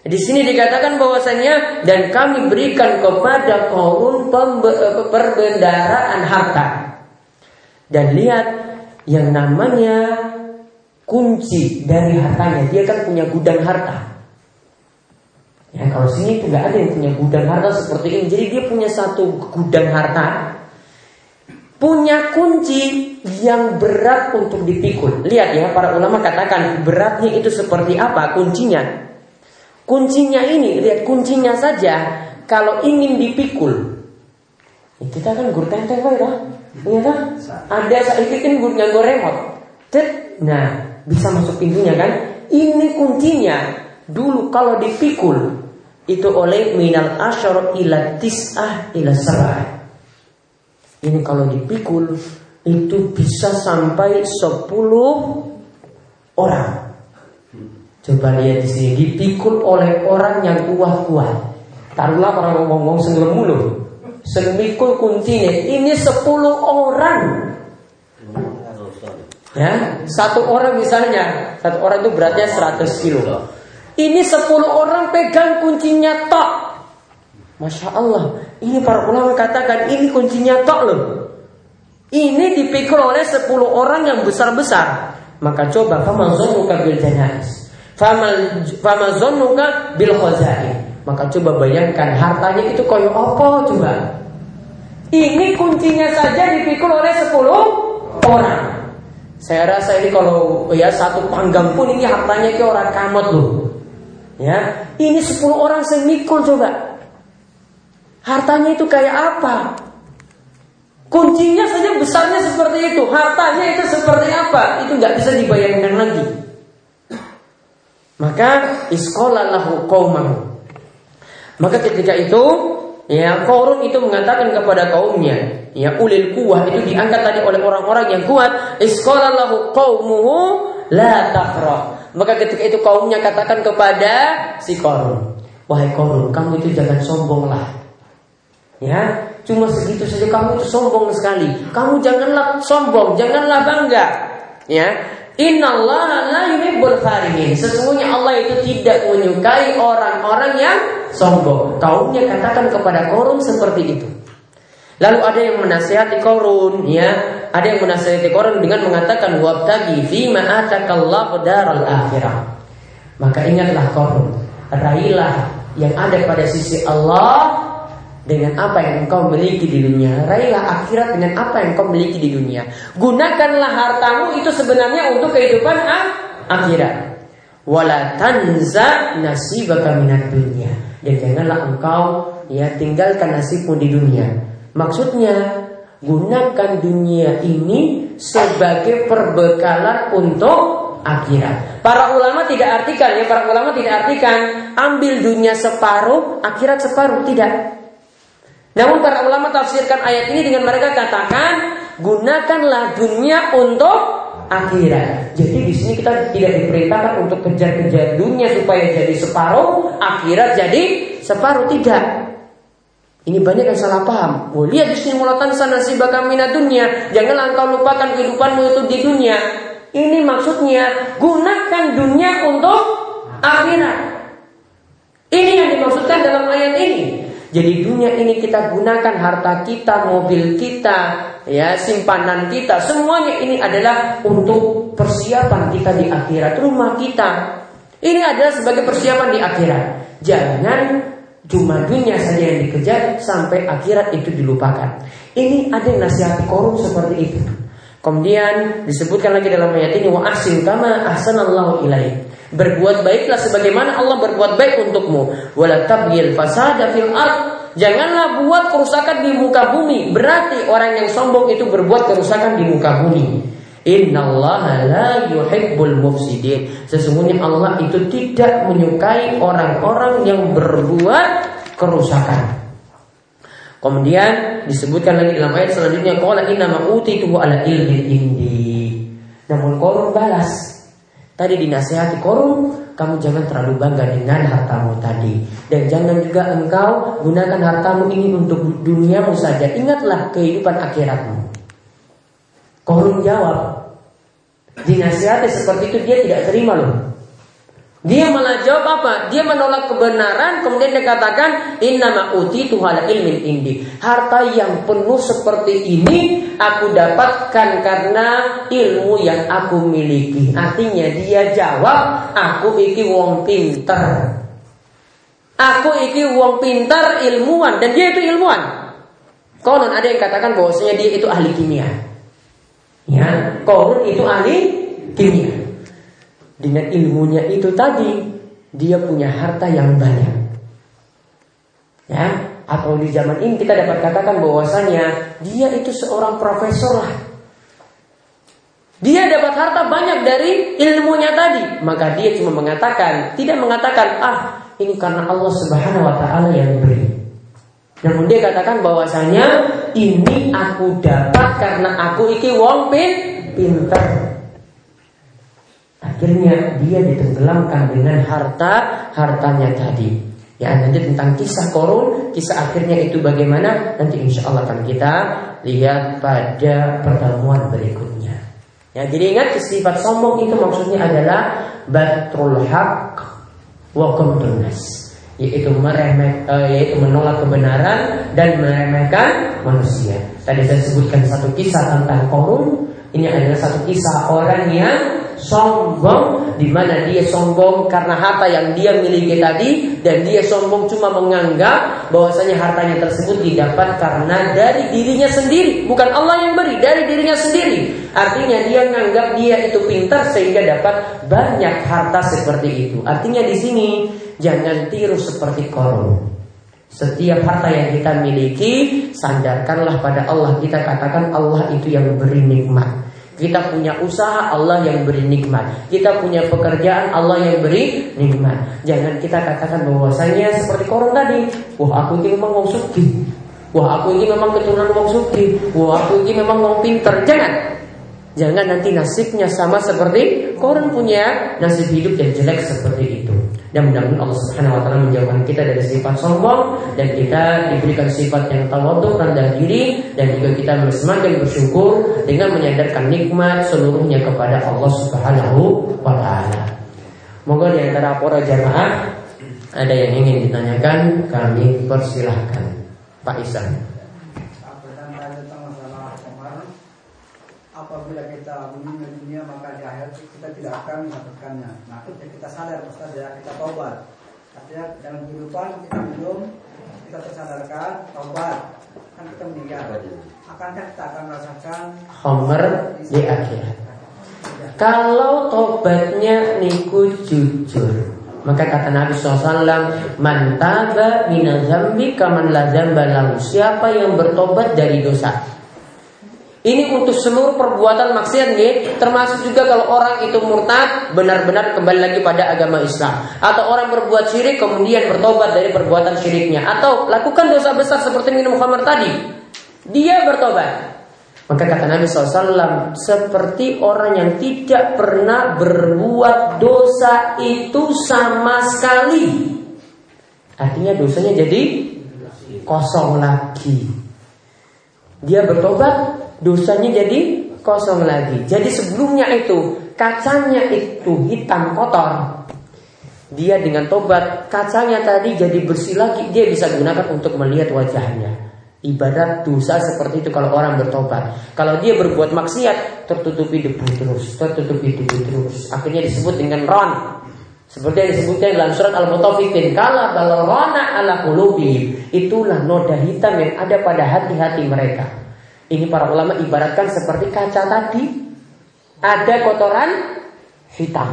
Di sini dikatakan bahwasanya dan kami berikan kepada korun perbendaraan harta. Dan lihat yang namanya kunci dari hartanya, dia kan punya gudang harta. Ya, kalau sini itu nggak ada yang punya gudang harta seperti ini. Jadi dia punya satu gudang harta punya kunci yang berat untuk dipikul. Lihat ya, para ulama katakan beratnya itu seperti apa kuncinya. Kuncinya ini, lihat kuncinya saja kalau ingin dipikul. Ya, kita kan gur tenteng kan Iya kan? Ada saat kan gur remote. Nah, bisa masuk pintunya kan? Ini kuncinya. Dulu kalau dipikul itu oleh minal asyar ila tis'ah ila sarah ini kalau dipikul itu bisa sampai 10 orang. Coba lihat di sini dipikul oleh orang yang kuat-kuat. Taruhlah orang ngomong sebelum mulu. Semikul kuncinya ini 10 orang. Ya, satu orang misalnya, satu orang itu beratnya 100 kilo. Ini 10 orang pegang kuncinya tok. Masya Allah. Ini para ulama katakan Ini kuncinya tok loh. Ini dipikul oleh 10 orang yang besar-besar. Maka coba Fama zonuka bil janais. Fama zonuka bil khazai. Maka coba bayangkan Hartanya itu koyo apa coba? Ini kuncinya saja dipikul oleh 10 orang. Saya rasa ini kalau ya satu panggang pun ini hartanya ke orang kamot loh. Ya, ini 10 orang semikul coba. Hartanya itu kayak apa? Kuncinya saja besarnya seperti itu, hartanya itu seperti apa? Itu nggak bisa dibayangkan lagi. Maka iskola lahu kaumahu. Maka ketika itu ya Korun itu mengatakan kepada kaumnya, ya ulil kuah itu diangkat tadi oleh orang-orang yang kuat. Iskola lahu kaumuhu la tafrah. Maka ketika itu kaumnya katakan kepada si Korun, wahai Korun, kamu itu jangan sombong lah. Ya, cuma segitu saja kamu itu sombong sekali. Kamu janganlah sombong, janganlah bangga. Ya, Innallaha la yuhibbul farihin. Sesungguhnya Allah itu tidak menyukai orang-orang yang sombong. Kaumnya katakan kepada Korun seperti itu. Lalu ada yang menasihati Korun, ya, ada yang menasihati Korun dengan mengatakan wabtagi fi daral akhirah. Maka ingatlah Korun, raihlah yang ada pada sisi Allah dengan apa yang engkau miliki di dunia. Raihlah akhirat dengan apa yang engkau miliki di dunia. Gunakanlah hartamu itu sebenarnya untuk kehidupan akhirat. Wala tanza nasibaka minat dunia. Dan janganlah engkau ya tinggalkan nasibmu di dunia. Maksudnya gunakan dunia ini sebagai perbekalan untuk akhirat. Para ulama tidak artikan ya, para ulama tidak artikan ambil dunia separuh, akhirat separuh, tidak. Namun para ulama tafsirkan ayat ini dengan mereka katakan gunakanlah dunia untuk akhirat. Jadi di sini kita tidak diperintahkan untuk kejar-kejar dunia supaya jadi separuh, akhirat jadi separuh tidak. Ini banyak yang salah paham. Oh, lihat di sini mulatan sana si bakamina dunia. Janganlah engkau lupakan kehidupanmu itu di dunia. Ini maksudnya gunakan dunia untuk akhirat. Ini yang dimaksudkan dalam ayat ini. Jadi dunia ini kita gunakan harta kita, mobil kita, ya simpanan kita, semuanya ini adalah untuk persiapan kita di akhirat, rumah kita. Ini adalah sebagai persiapan di akhirat. Jangan cuma dunia saja yang dikejar sampai akhirat itu dilupakan. Ini ada yang nasihati korum seperti itu. Kemudian disebutkan lagi dalam ayat ini wa ahsin kama ahsanallahu ilaik. Berbuat baiklah sebagaimana Allah berbuat baik untukmu. Wala tabghil fasada fil ard. Janganlah buat kerusakan di muka bumi. Berarti orang yang sombong itu berbuat kerusakan di muka bumi. Innallaha la yuhibbul mufsidin. Sesungguhnya Allah itu tidak menyukai orang-orang yang berbuat kerusakan. Kemudian disebutkan lagi dalam ayat selanjutnya qala inna ma utituhu ala ilmin indi. Namun korun balas Tadi dinasihati korun, kamu jangan terlalu bangga dengan hartamu tadi. Dan jangan juga engkau gunakan hartamu ini untuk duniamu saja. Ingatlah kehidupan akhiratmu. Korun jawab. Dinasihati seperti itu dia tidak terima loh. Dia malah jawab apa? Dia menolak kebenaran, kemudian dia katakan, Inna uti tuhala ilmin indi. Harta yang penuh seperti ini aku dapatkan karena ilmu yang aku miliki. Artinya dia jawab, aku iki wong pinter. Aku iki wong pinter ilmuwan dan dia itu ilmuwan. Konon ada yang katakan bahwasanya dia itu ahli kimia. Ya, konon itu ahli kimia. Dengan ilmunya itu tadi Dia punya harta yang banyak Ya Atau di zaman ini kita dapat katakan bahwasanya Dia itu seorang profesor lah dia dapat harta banyak dari ilmunya tadi, maka dia cuma mengatakan, tidak mengatakan, ah ini karena Allah Subhanahu Wa Taala yang beri. Namun dia katakan bahwasanya ini aku dapat karena aku iki wong pin pinter. Akhirnya dia ditenggelamkan dengan harta hartanya tadi. Ya nanti tentang kisah korun, kisah akhirnya itu bagaimana nanti insya Allah akan kita lihat pada pertemuan berikutnya. Ya jadi ingat sifat sombong itu maksudnya adalah batrul haq wa nas yaitu meremeh uh, yaitu menolak kebenaran dan meremehkan manusia. Tadi saya sebutkan satu kisah tentang korun. Ini adalah satu kisah orang yang sombong di mana dia sombong karena harta yang dia miliki tadi dan dia sombong cuma menganggap bahwasanya hartanya tersebut didapat karena dari dirinya sendiri bukan Allah yang beri dari dirinya sendiri. Artinya dia menganggap dia itu pintar sehingga dapat banyak harta seperti itu. Artinya di sini jangan tiru seperti korun. Setiap harta yang kita miliki sandarkanlah pada Allah. Kita katakan Allah itu yang beri nikmat kita punya usaha Allah yang beri nikmat. Kita punya pekerjaan Allah yang beri nikmat. Jangan kita katakan bahwasanya seperti koron tadi. Wah aku ini memang mau suki. Wah aku ini memang keturunan wong suki. Wah aku ini memang mau pinter. Jangan. Jangan nanti nasibnya sama seperti koron punya nasib hidup yang jelek seperti itu. Dan mudah-mudahan Allah Subhanahu wa taala menjauhkan kita dari sifat sombong dan kita diberikan sifat yang tawadhu rendah diri dan juga kita semakin bersyukur dengan menyadarkan nikmat seluruhnya kepada Allah Subhanahu wa taala. Moga di antara para jamaah ada yang ingin ditanyakan, kami persilahkan. Pak Isan. Apabila kita meninggal dunia maka di akhirat kita tidak akan mendapatkannya. Nah, ketika kita sadar ya kita tobat. artinya dalam kehidupan kita minum kita tersadarkan taubat. Kan kita meninggal. Akankah kita akan merasakan Homer di akhirat? Kalau tobatnya niku jujur. Maka kata Nabi SAW Man taba minazambi kaman la lahu. Siapa yang bertobat dari dosa ini untuk seluruh perbuatan maksiat nih, termasuk juga kalau orang itu murtad benar-benar kembali lagi pada agama Islam atau orang berbuat syirik kemudian bertobat dari perbuatan syiriknya atau lakukan dosa besar seperti minum khamar tadi. Dia bertobat. Maka kata Nabi SAW Seperti orang yang tidak pernah berbuat dosa itu sama sekali Artinya dosanya jadi kosong lagi Dia bertobat dosanya jadi kosong lagi. Jadi sebelumnya itu kacanya itu hitam kotor. Dia dengan tobat kacanya tadi jadi bersih lagi. Dia bisa gunakan untuk melihat wajahnya. Ibarat dosa seperti itu kalau orang bertobat. Kalau dia berbuat maksiat tertutupi debu terus, tertutupi debu terus. Akhirnya disebut dengan ron. Seperti yang disebutkan dalam surat Al-Mutaffifin, kala balarona ala qulubihim. Itulah noda hitam yang ada pada hati-hati mereka. Ini para ulama ibaratkan seperti kaca tadi. Ada kotoran hitam.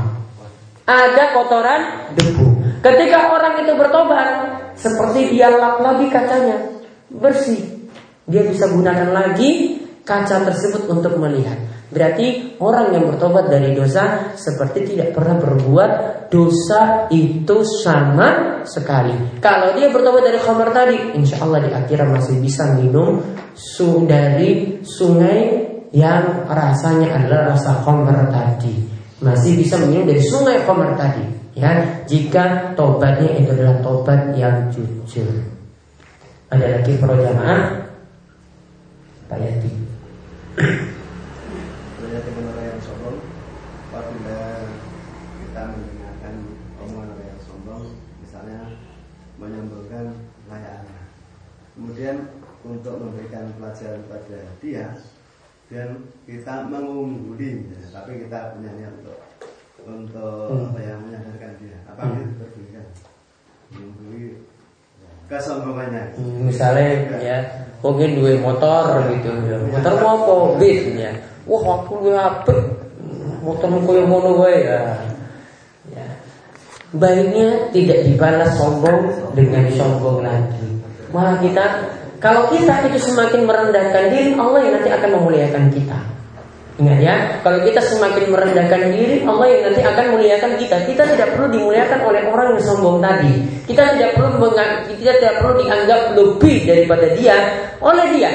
Ada kotoran debu. Ketika orang itu bertobat, seperti dia lap lagi kacanya, bersih. Dia bisa gunakan lagi kaca tersebut untuk melihat. Berarti orang yang bertobat dari dosa seperti tidak pernah berbuat dosa itu sama sekali. Kalau dia bertobat dari khamar tadi, insya Allah di akhirat masih bisa minum dari sungai yang rasanya adalah rasa khamar tadi. Masih bisa minum dari sungai khamar tadi. Ya, jika tobatnya itu adalah tobat yang jujur. Ada lagi para jamaah Pak Yati. Kemudian untuk memberikan pelajaran pada dia dan kita mengungguli ya. tapi kita punya niat untuk untuk hmm. apa yang menyadarkan dia apa hmm. yang berbeda mengungguli kesombongannya hmm, misalnya ya mungkin dua motor gitu ya. motor mau apa bis ya wah aku dua apa mau yang mono gue ya ya baiknya tidak dibalas sombong dengan sombong lagi malah kita kalau kita itu semakin merendahkan diri, Allah yang nanti akan memuliakan kita. Ingat ya, kalau kita semakin merendahkan diri, Allah yang nanti akan memuliakan kita. Kita tidak perlu dimuliakan oleh orang yang sombong tadi. Kita tidak perlu kita tidak perlu dianggap lebih daripada dia oleh dia.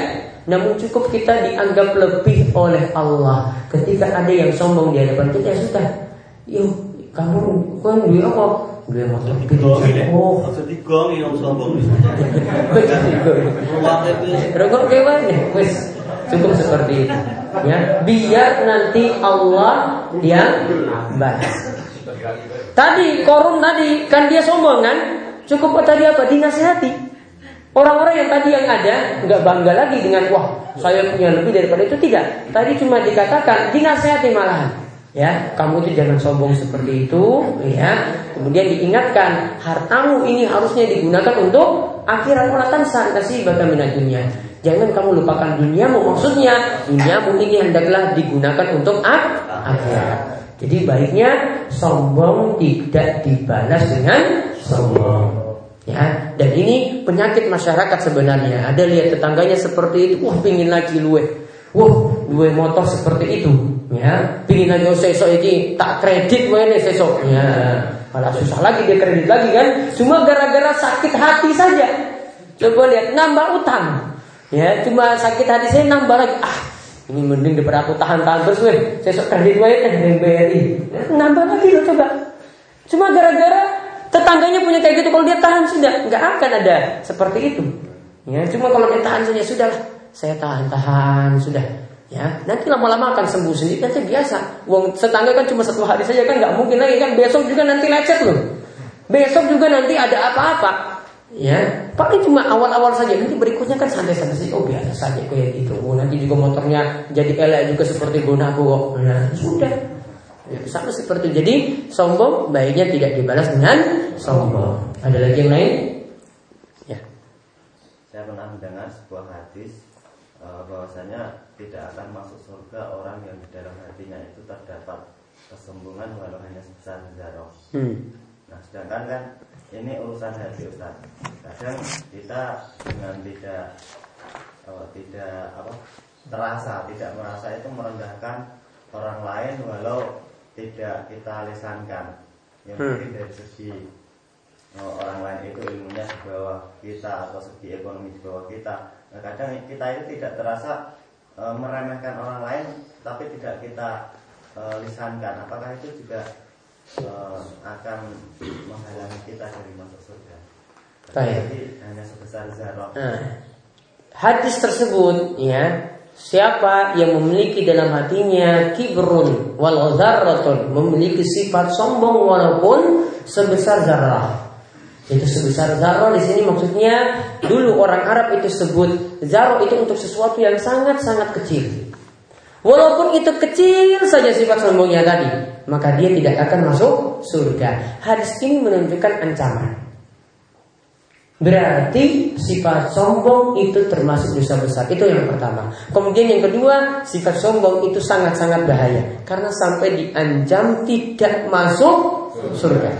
Namun cukup kita dianggap lebih oleh Allah. Ketika ada yang sombong di hadapan kita, ya sudah. Yuk, kamu kan dia apa? Dia motor Oh, maksud digong yang sombong. Rokok gimana? Wes cukup seperti itu. Ya, biar nanti Allah yang balas. Tadi korun tadi kan dia sombong kan? Cukup tadi apa? Dinasihati. Orang-orang yang tadi yang ada nggak bangga lagi dengan wah saya punya lebih daripada itu. Tidak. Tadi cuma dikatakan dinasihati malahan. Ya kamu itu jangan sombong seperti itu ya. Kemudian diingatkan hartamu ini harusnya digunakan untuk akhirat orang san kasih bahkan minat dunia jangan kamu lupakan duniamu. Maksudnya duniamu ini hendaklah digunakan untuk ak akhirat. Jadi baiknya sombong tidak dibalas dengan sombong. Ya dan ini penyakit masyarakat sebenarnya. Ada lihat tetangganya seperti itu wah pingin lagi luwe. Wah luwe motor seperti itu. Ya pingin lagi sesok ini tak kredit gue nih sesok. Ya malah susah lagi dia kredit lagi kan. Cuma gara-gara sakit hati saja. Coba lihat nambah utang. Ya cuma sakit hati saya nambah lagi. Ah ini mending daripada aku tahan-tahan terus gue sesok kredit gue eh dari BRI nambah lagi loh coba. Cuma gara-gara tetangganya punya kayak gitu kalau dia tahan sudah nggak akan ada seperti itu ya cuma kalau dia tahan saja sudah saya tahan-tahan sudah Ya, nanti lama-lama akan sembuh sendiri nanti biasa. Wong tetangga kan cuma satu hari saja kan nggak mungkin lagi kan besok juga nanti lecet loh. Besok juga nanti ada apa-apa. Ya, paling cuma awal-awal saja. Nanti berikutnya kan santai-santai saja. Oh biasa saja kayak gitu. Oh nanti juga motornya jadi elek juga seperti Gonago. Nah sudah. Ya, sama seperti itu. Jadi sombong baiknya tidak dibalas dengan sombong. Ada lagi yang lain? Ya. Saya pernah mendengar sebuah hadis eh, bahwasanya tidak akan masuk surga orang yang di dalam hatinya itu terdapat kesombongan walau hanya sebesar zarah. Hmm. Nah, sedangkan kan ini urusan hati Ustaz. Kadang kita dengan tidak eh, tidak apa terasa, tidak merasa itu merendahkan orang lain walau tidak kita lisankan. Yang Hmm. mungkin dari segi eh, orang lain itu ilmunya di bawah kita atau segi ekonomi di bawah kita. Nah, kadang kita itu tidak terasa eh, meremehkan orang lain, tapi tidak kita eh, lisankan. Apakah itu juga eh, akan menghalangi kita dari masuk surga? Baik. Jadi hanya sebesar zarah. Nah, hadis tersebut ya Siapa yang memiliki dalam hatinya kibrun wal zarratun memiliki sifat sombong walaupun sebesar zarah. Itu sebesar zarah di sini maksudnya dulu orang Arab itu sebut zarah itu untuk sesuatu yang sangat-sangat kecil. Walaupun itu kecil saja sifat sombongnya tadi, maka dia tidak akan masuk surga. Hadis ini menunjukkan ancaman. Berarti sifat sombong itu termasuk dosa besar. Itu yang pertama. Kemudian yang kedua, sifat sombong itu sangat-sangat bahaya karena sampai diancam tidak masuk surga.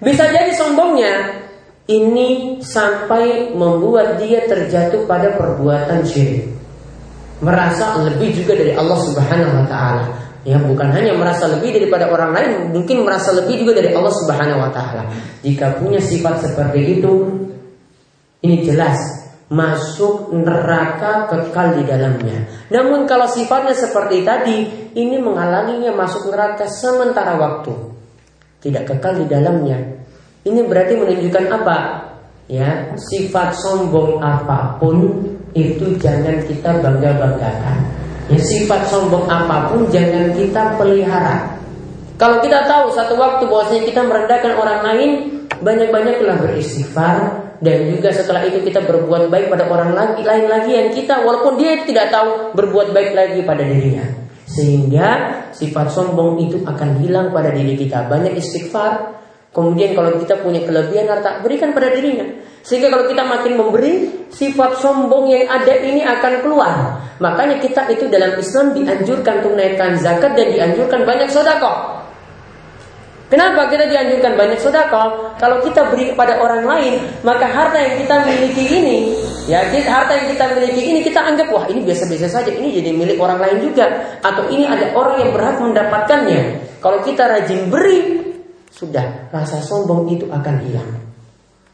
Bisa jadi sombongnya ini sampai membuat dia terjatuh pada perbuatan syirik. Merasa lebih juga dari Allah Subhanahu wa taala. Ya, bukan hanya merasa lebih daripada orang lain, mungkin merasa lebih juga dari Allah Subhanahu wa taala. Jika punya sifat seperti itu, ini jelas masuk neraka kekal di dalamnya. Namun kalau sifatnya seperti tadi, ini menghalanginya masuk neraka sementara waktu. Tidak kekal di dalamnya. Ini berarti menunjukkan apa? Ya, sifat sombong apa pun itu jangan kita bangga-banggakan. Ya, sifat sombong apa pun jangan kita pelihara. Kalau kita tahu satu waktu bahwasanya kita merendahkan orang lain, banyak-banyaklah beristighfar dan juga setelah itu kita berbuat baik pada orang lagi lain lagi yang kita walaupun dia tidak tahu berbuat baik lagi pada dirinya. Sehingga sifat sombong itu akan hilang pada diri kita. Banyak istighfar, Kemudian kalau kita punya kelebihan harta, berikan pada dirinya. Sehingga kalau kita makin memberi, sifat sombong yang ada ini akan keluar. Makanya kita itu dalam Islam dianjurkan tunaikan zakat dan dianjurkan banyak sodako. Kenapa kita dianjurkan banyak sodako? Kalau kita beri kepada orang lain, maka harta yang kita miliki ini, ya harta yang kita miliki ini kita anggap wah ini biasa-biasa saja, ini jadi milik orang lain juga, atau ini ada orang yang berhak mendapatkannya. Kalau kita rajin beri, sudah rasa sombong itu akan hilang.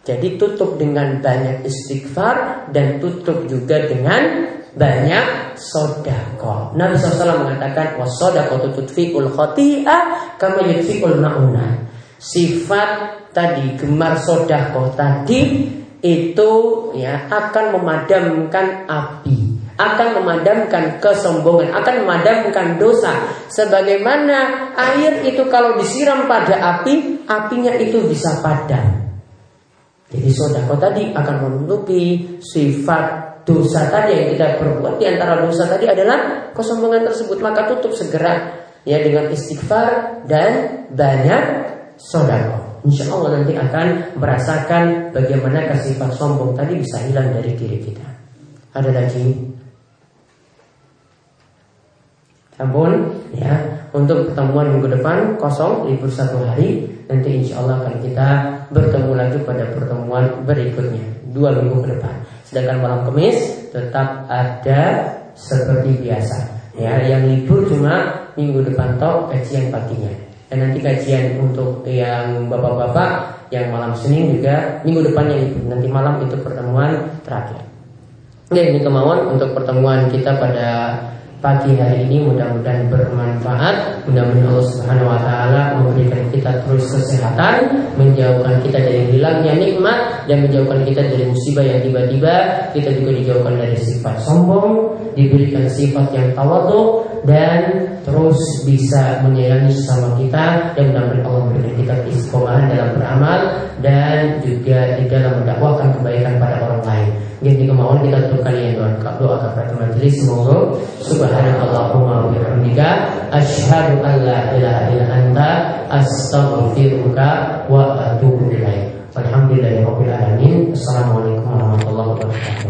Jadi tutup dengan banyak istighfar dan tutup juga dengan banyak sodako. Nabi SAW mengatakan wasodako tutfiul khoti'ah kama yutfiul ma'una. Sifat tadi gemar sodako tadi itu ya akan memadamkan api akan memadamkan kesombongan, akan memadamkan dosa. Sebagaimana air itu kalau disiram pada api, apinya itu bisa padam. Jadi sodako tadi akan menutupi sifat dosa tadi yang kita perbuat di antara dosa tadi adalah kesombongan tersebut maka tutup segera ya dengan istighfar dan banyak sodako. Insya Allah nanti akan merasakan bagaimana sifat sombong tadi bisa hilang dari diri kita. Ada lagi? Ampun ya untuk pertemuan minggu depan kosong libur satu hari nanti insya Allah akan kita bertemu lagi pada pertemuan berikutnya dua minggu ke depan. Sedangkan malam Kamis tetap ada seperti biasa ya yang libur cuma minggu depan toh kajian paginya dan nanti kajian untuk yang bapak-bapak yang malam Senin juga minggu depannya nanti malam itu pertemuan terakhir. Ya ini kemauan untuk pertemuan kita pada pagi hari ini mudah-mudahan bermanfaat. Mudah-mudahan Allah Subhanahu wa taala memberikan kita terus kesehatan menjauhkan kita dari hilangnya nikmat dan menjauhkan kita dari musibah yang tiba-tiba. Kita juga dijauhkan dari sifat sombong diberikan sifat yang tawadu dan terus bisa menyayangi sesama kita dan mudah-mudahan Allah memberikan kita istiqomahan dalam beramal dan juga di dalam mendakwakan kebaikan pada orang lain. Jadi kemauan kita tutup yang doa doa kepada majelis semoga subhanallahumma wa bihamdika asyhadu an la ilaha illa anta astaghfiruka wa atubu ilaik. Alhamdulillahirabbil. Assalamualaikum warahmatullahi wabarakatuh.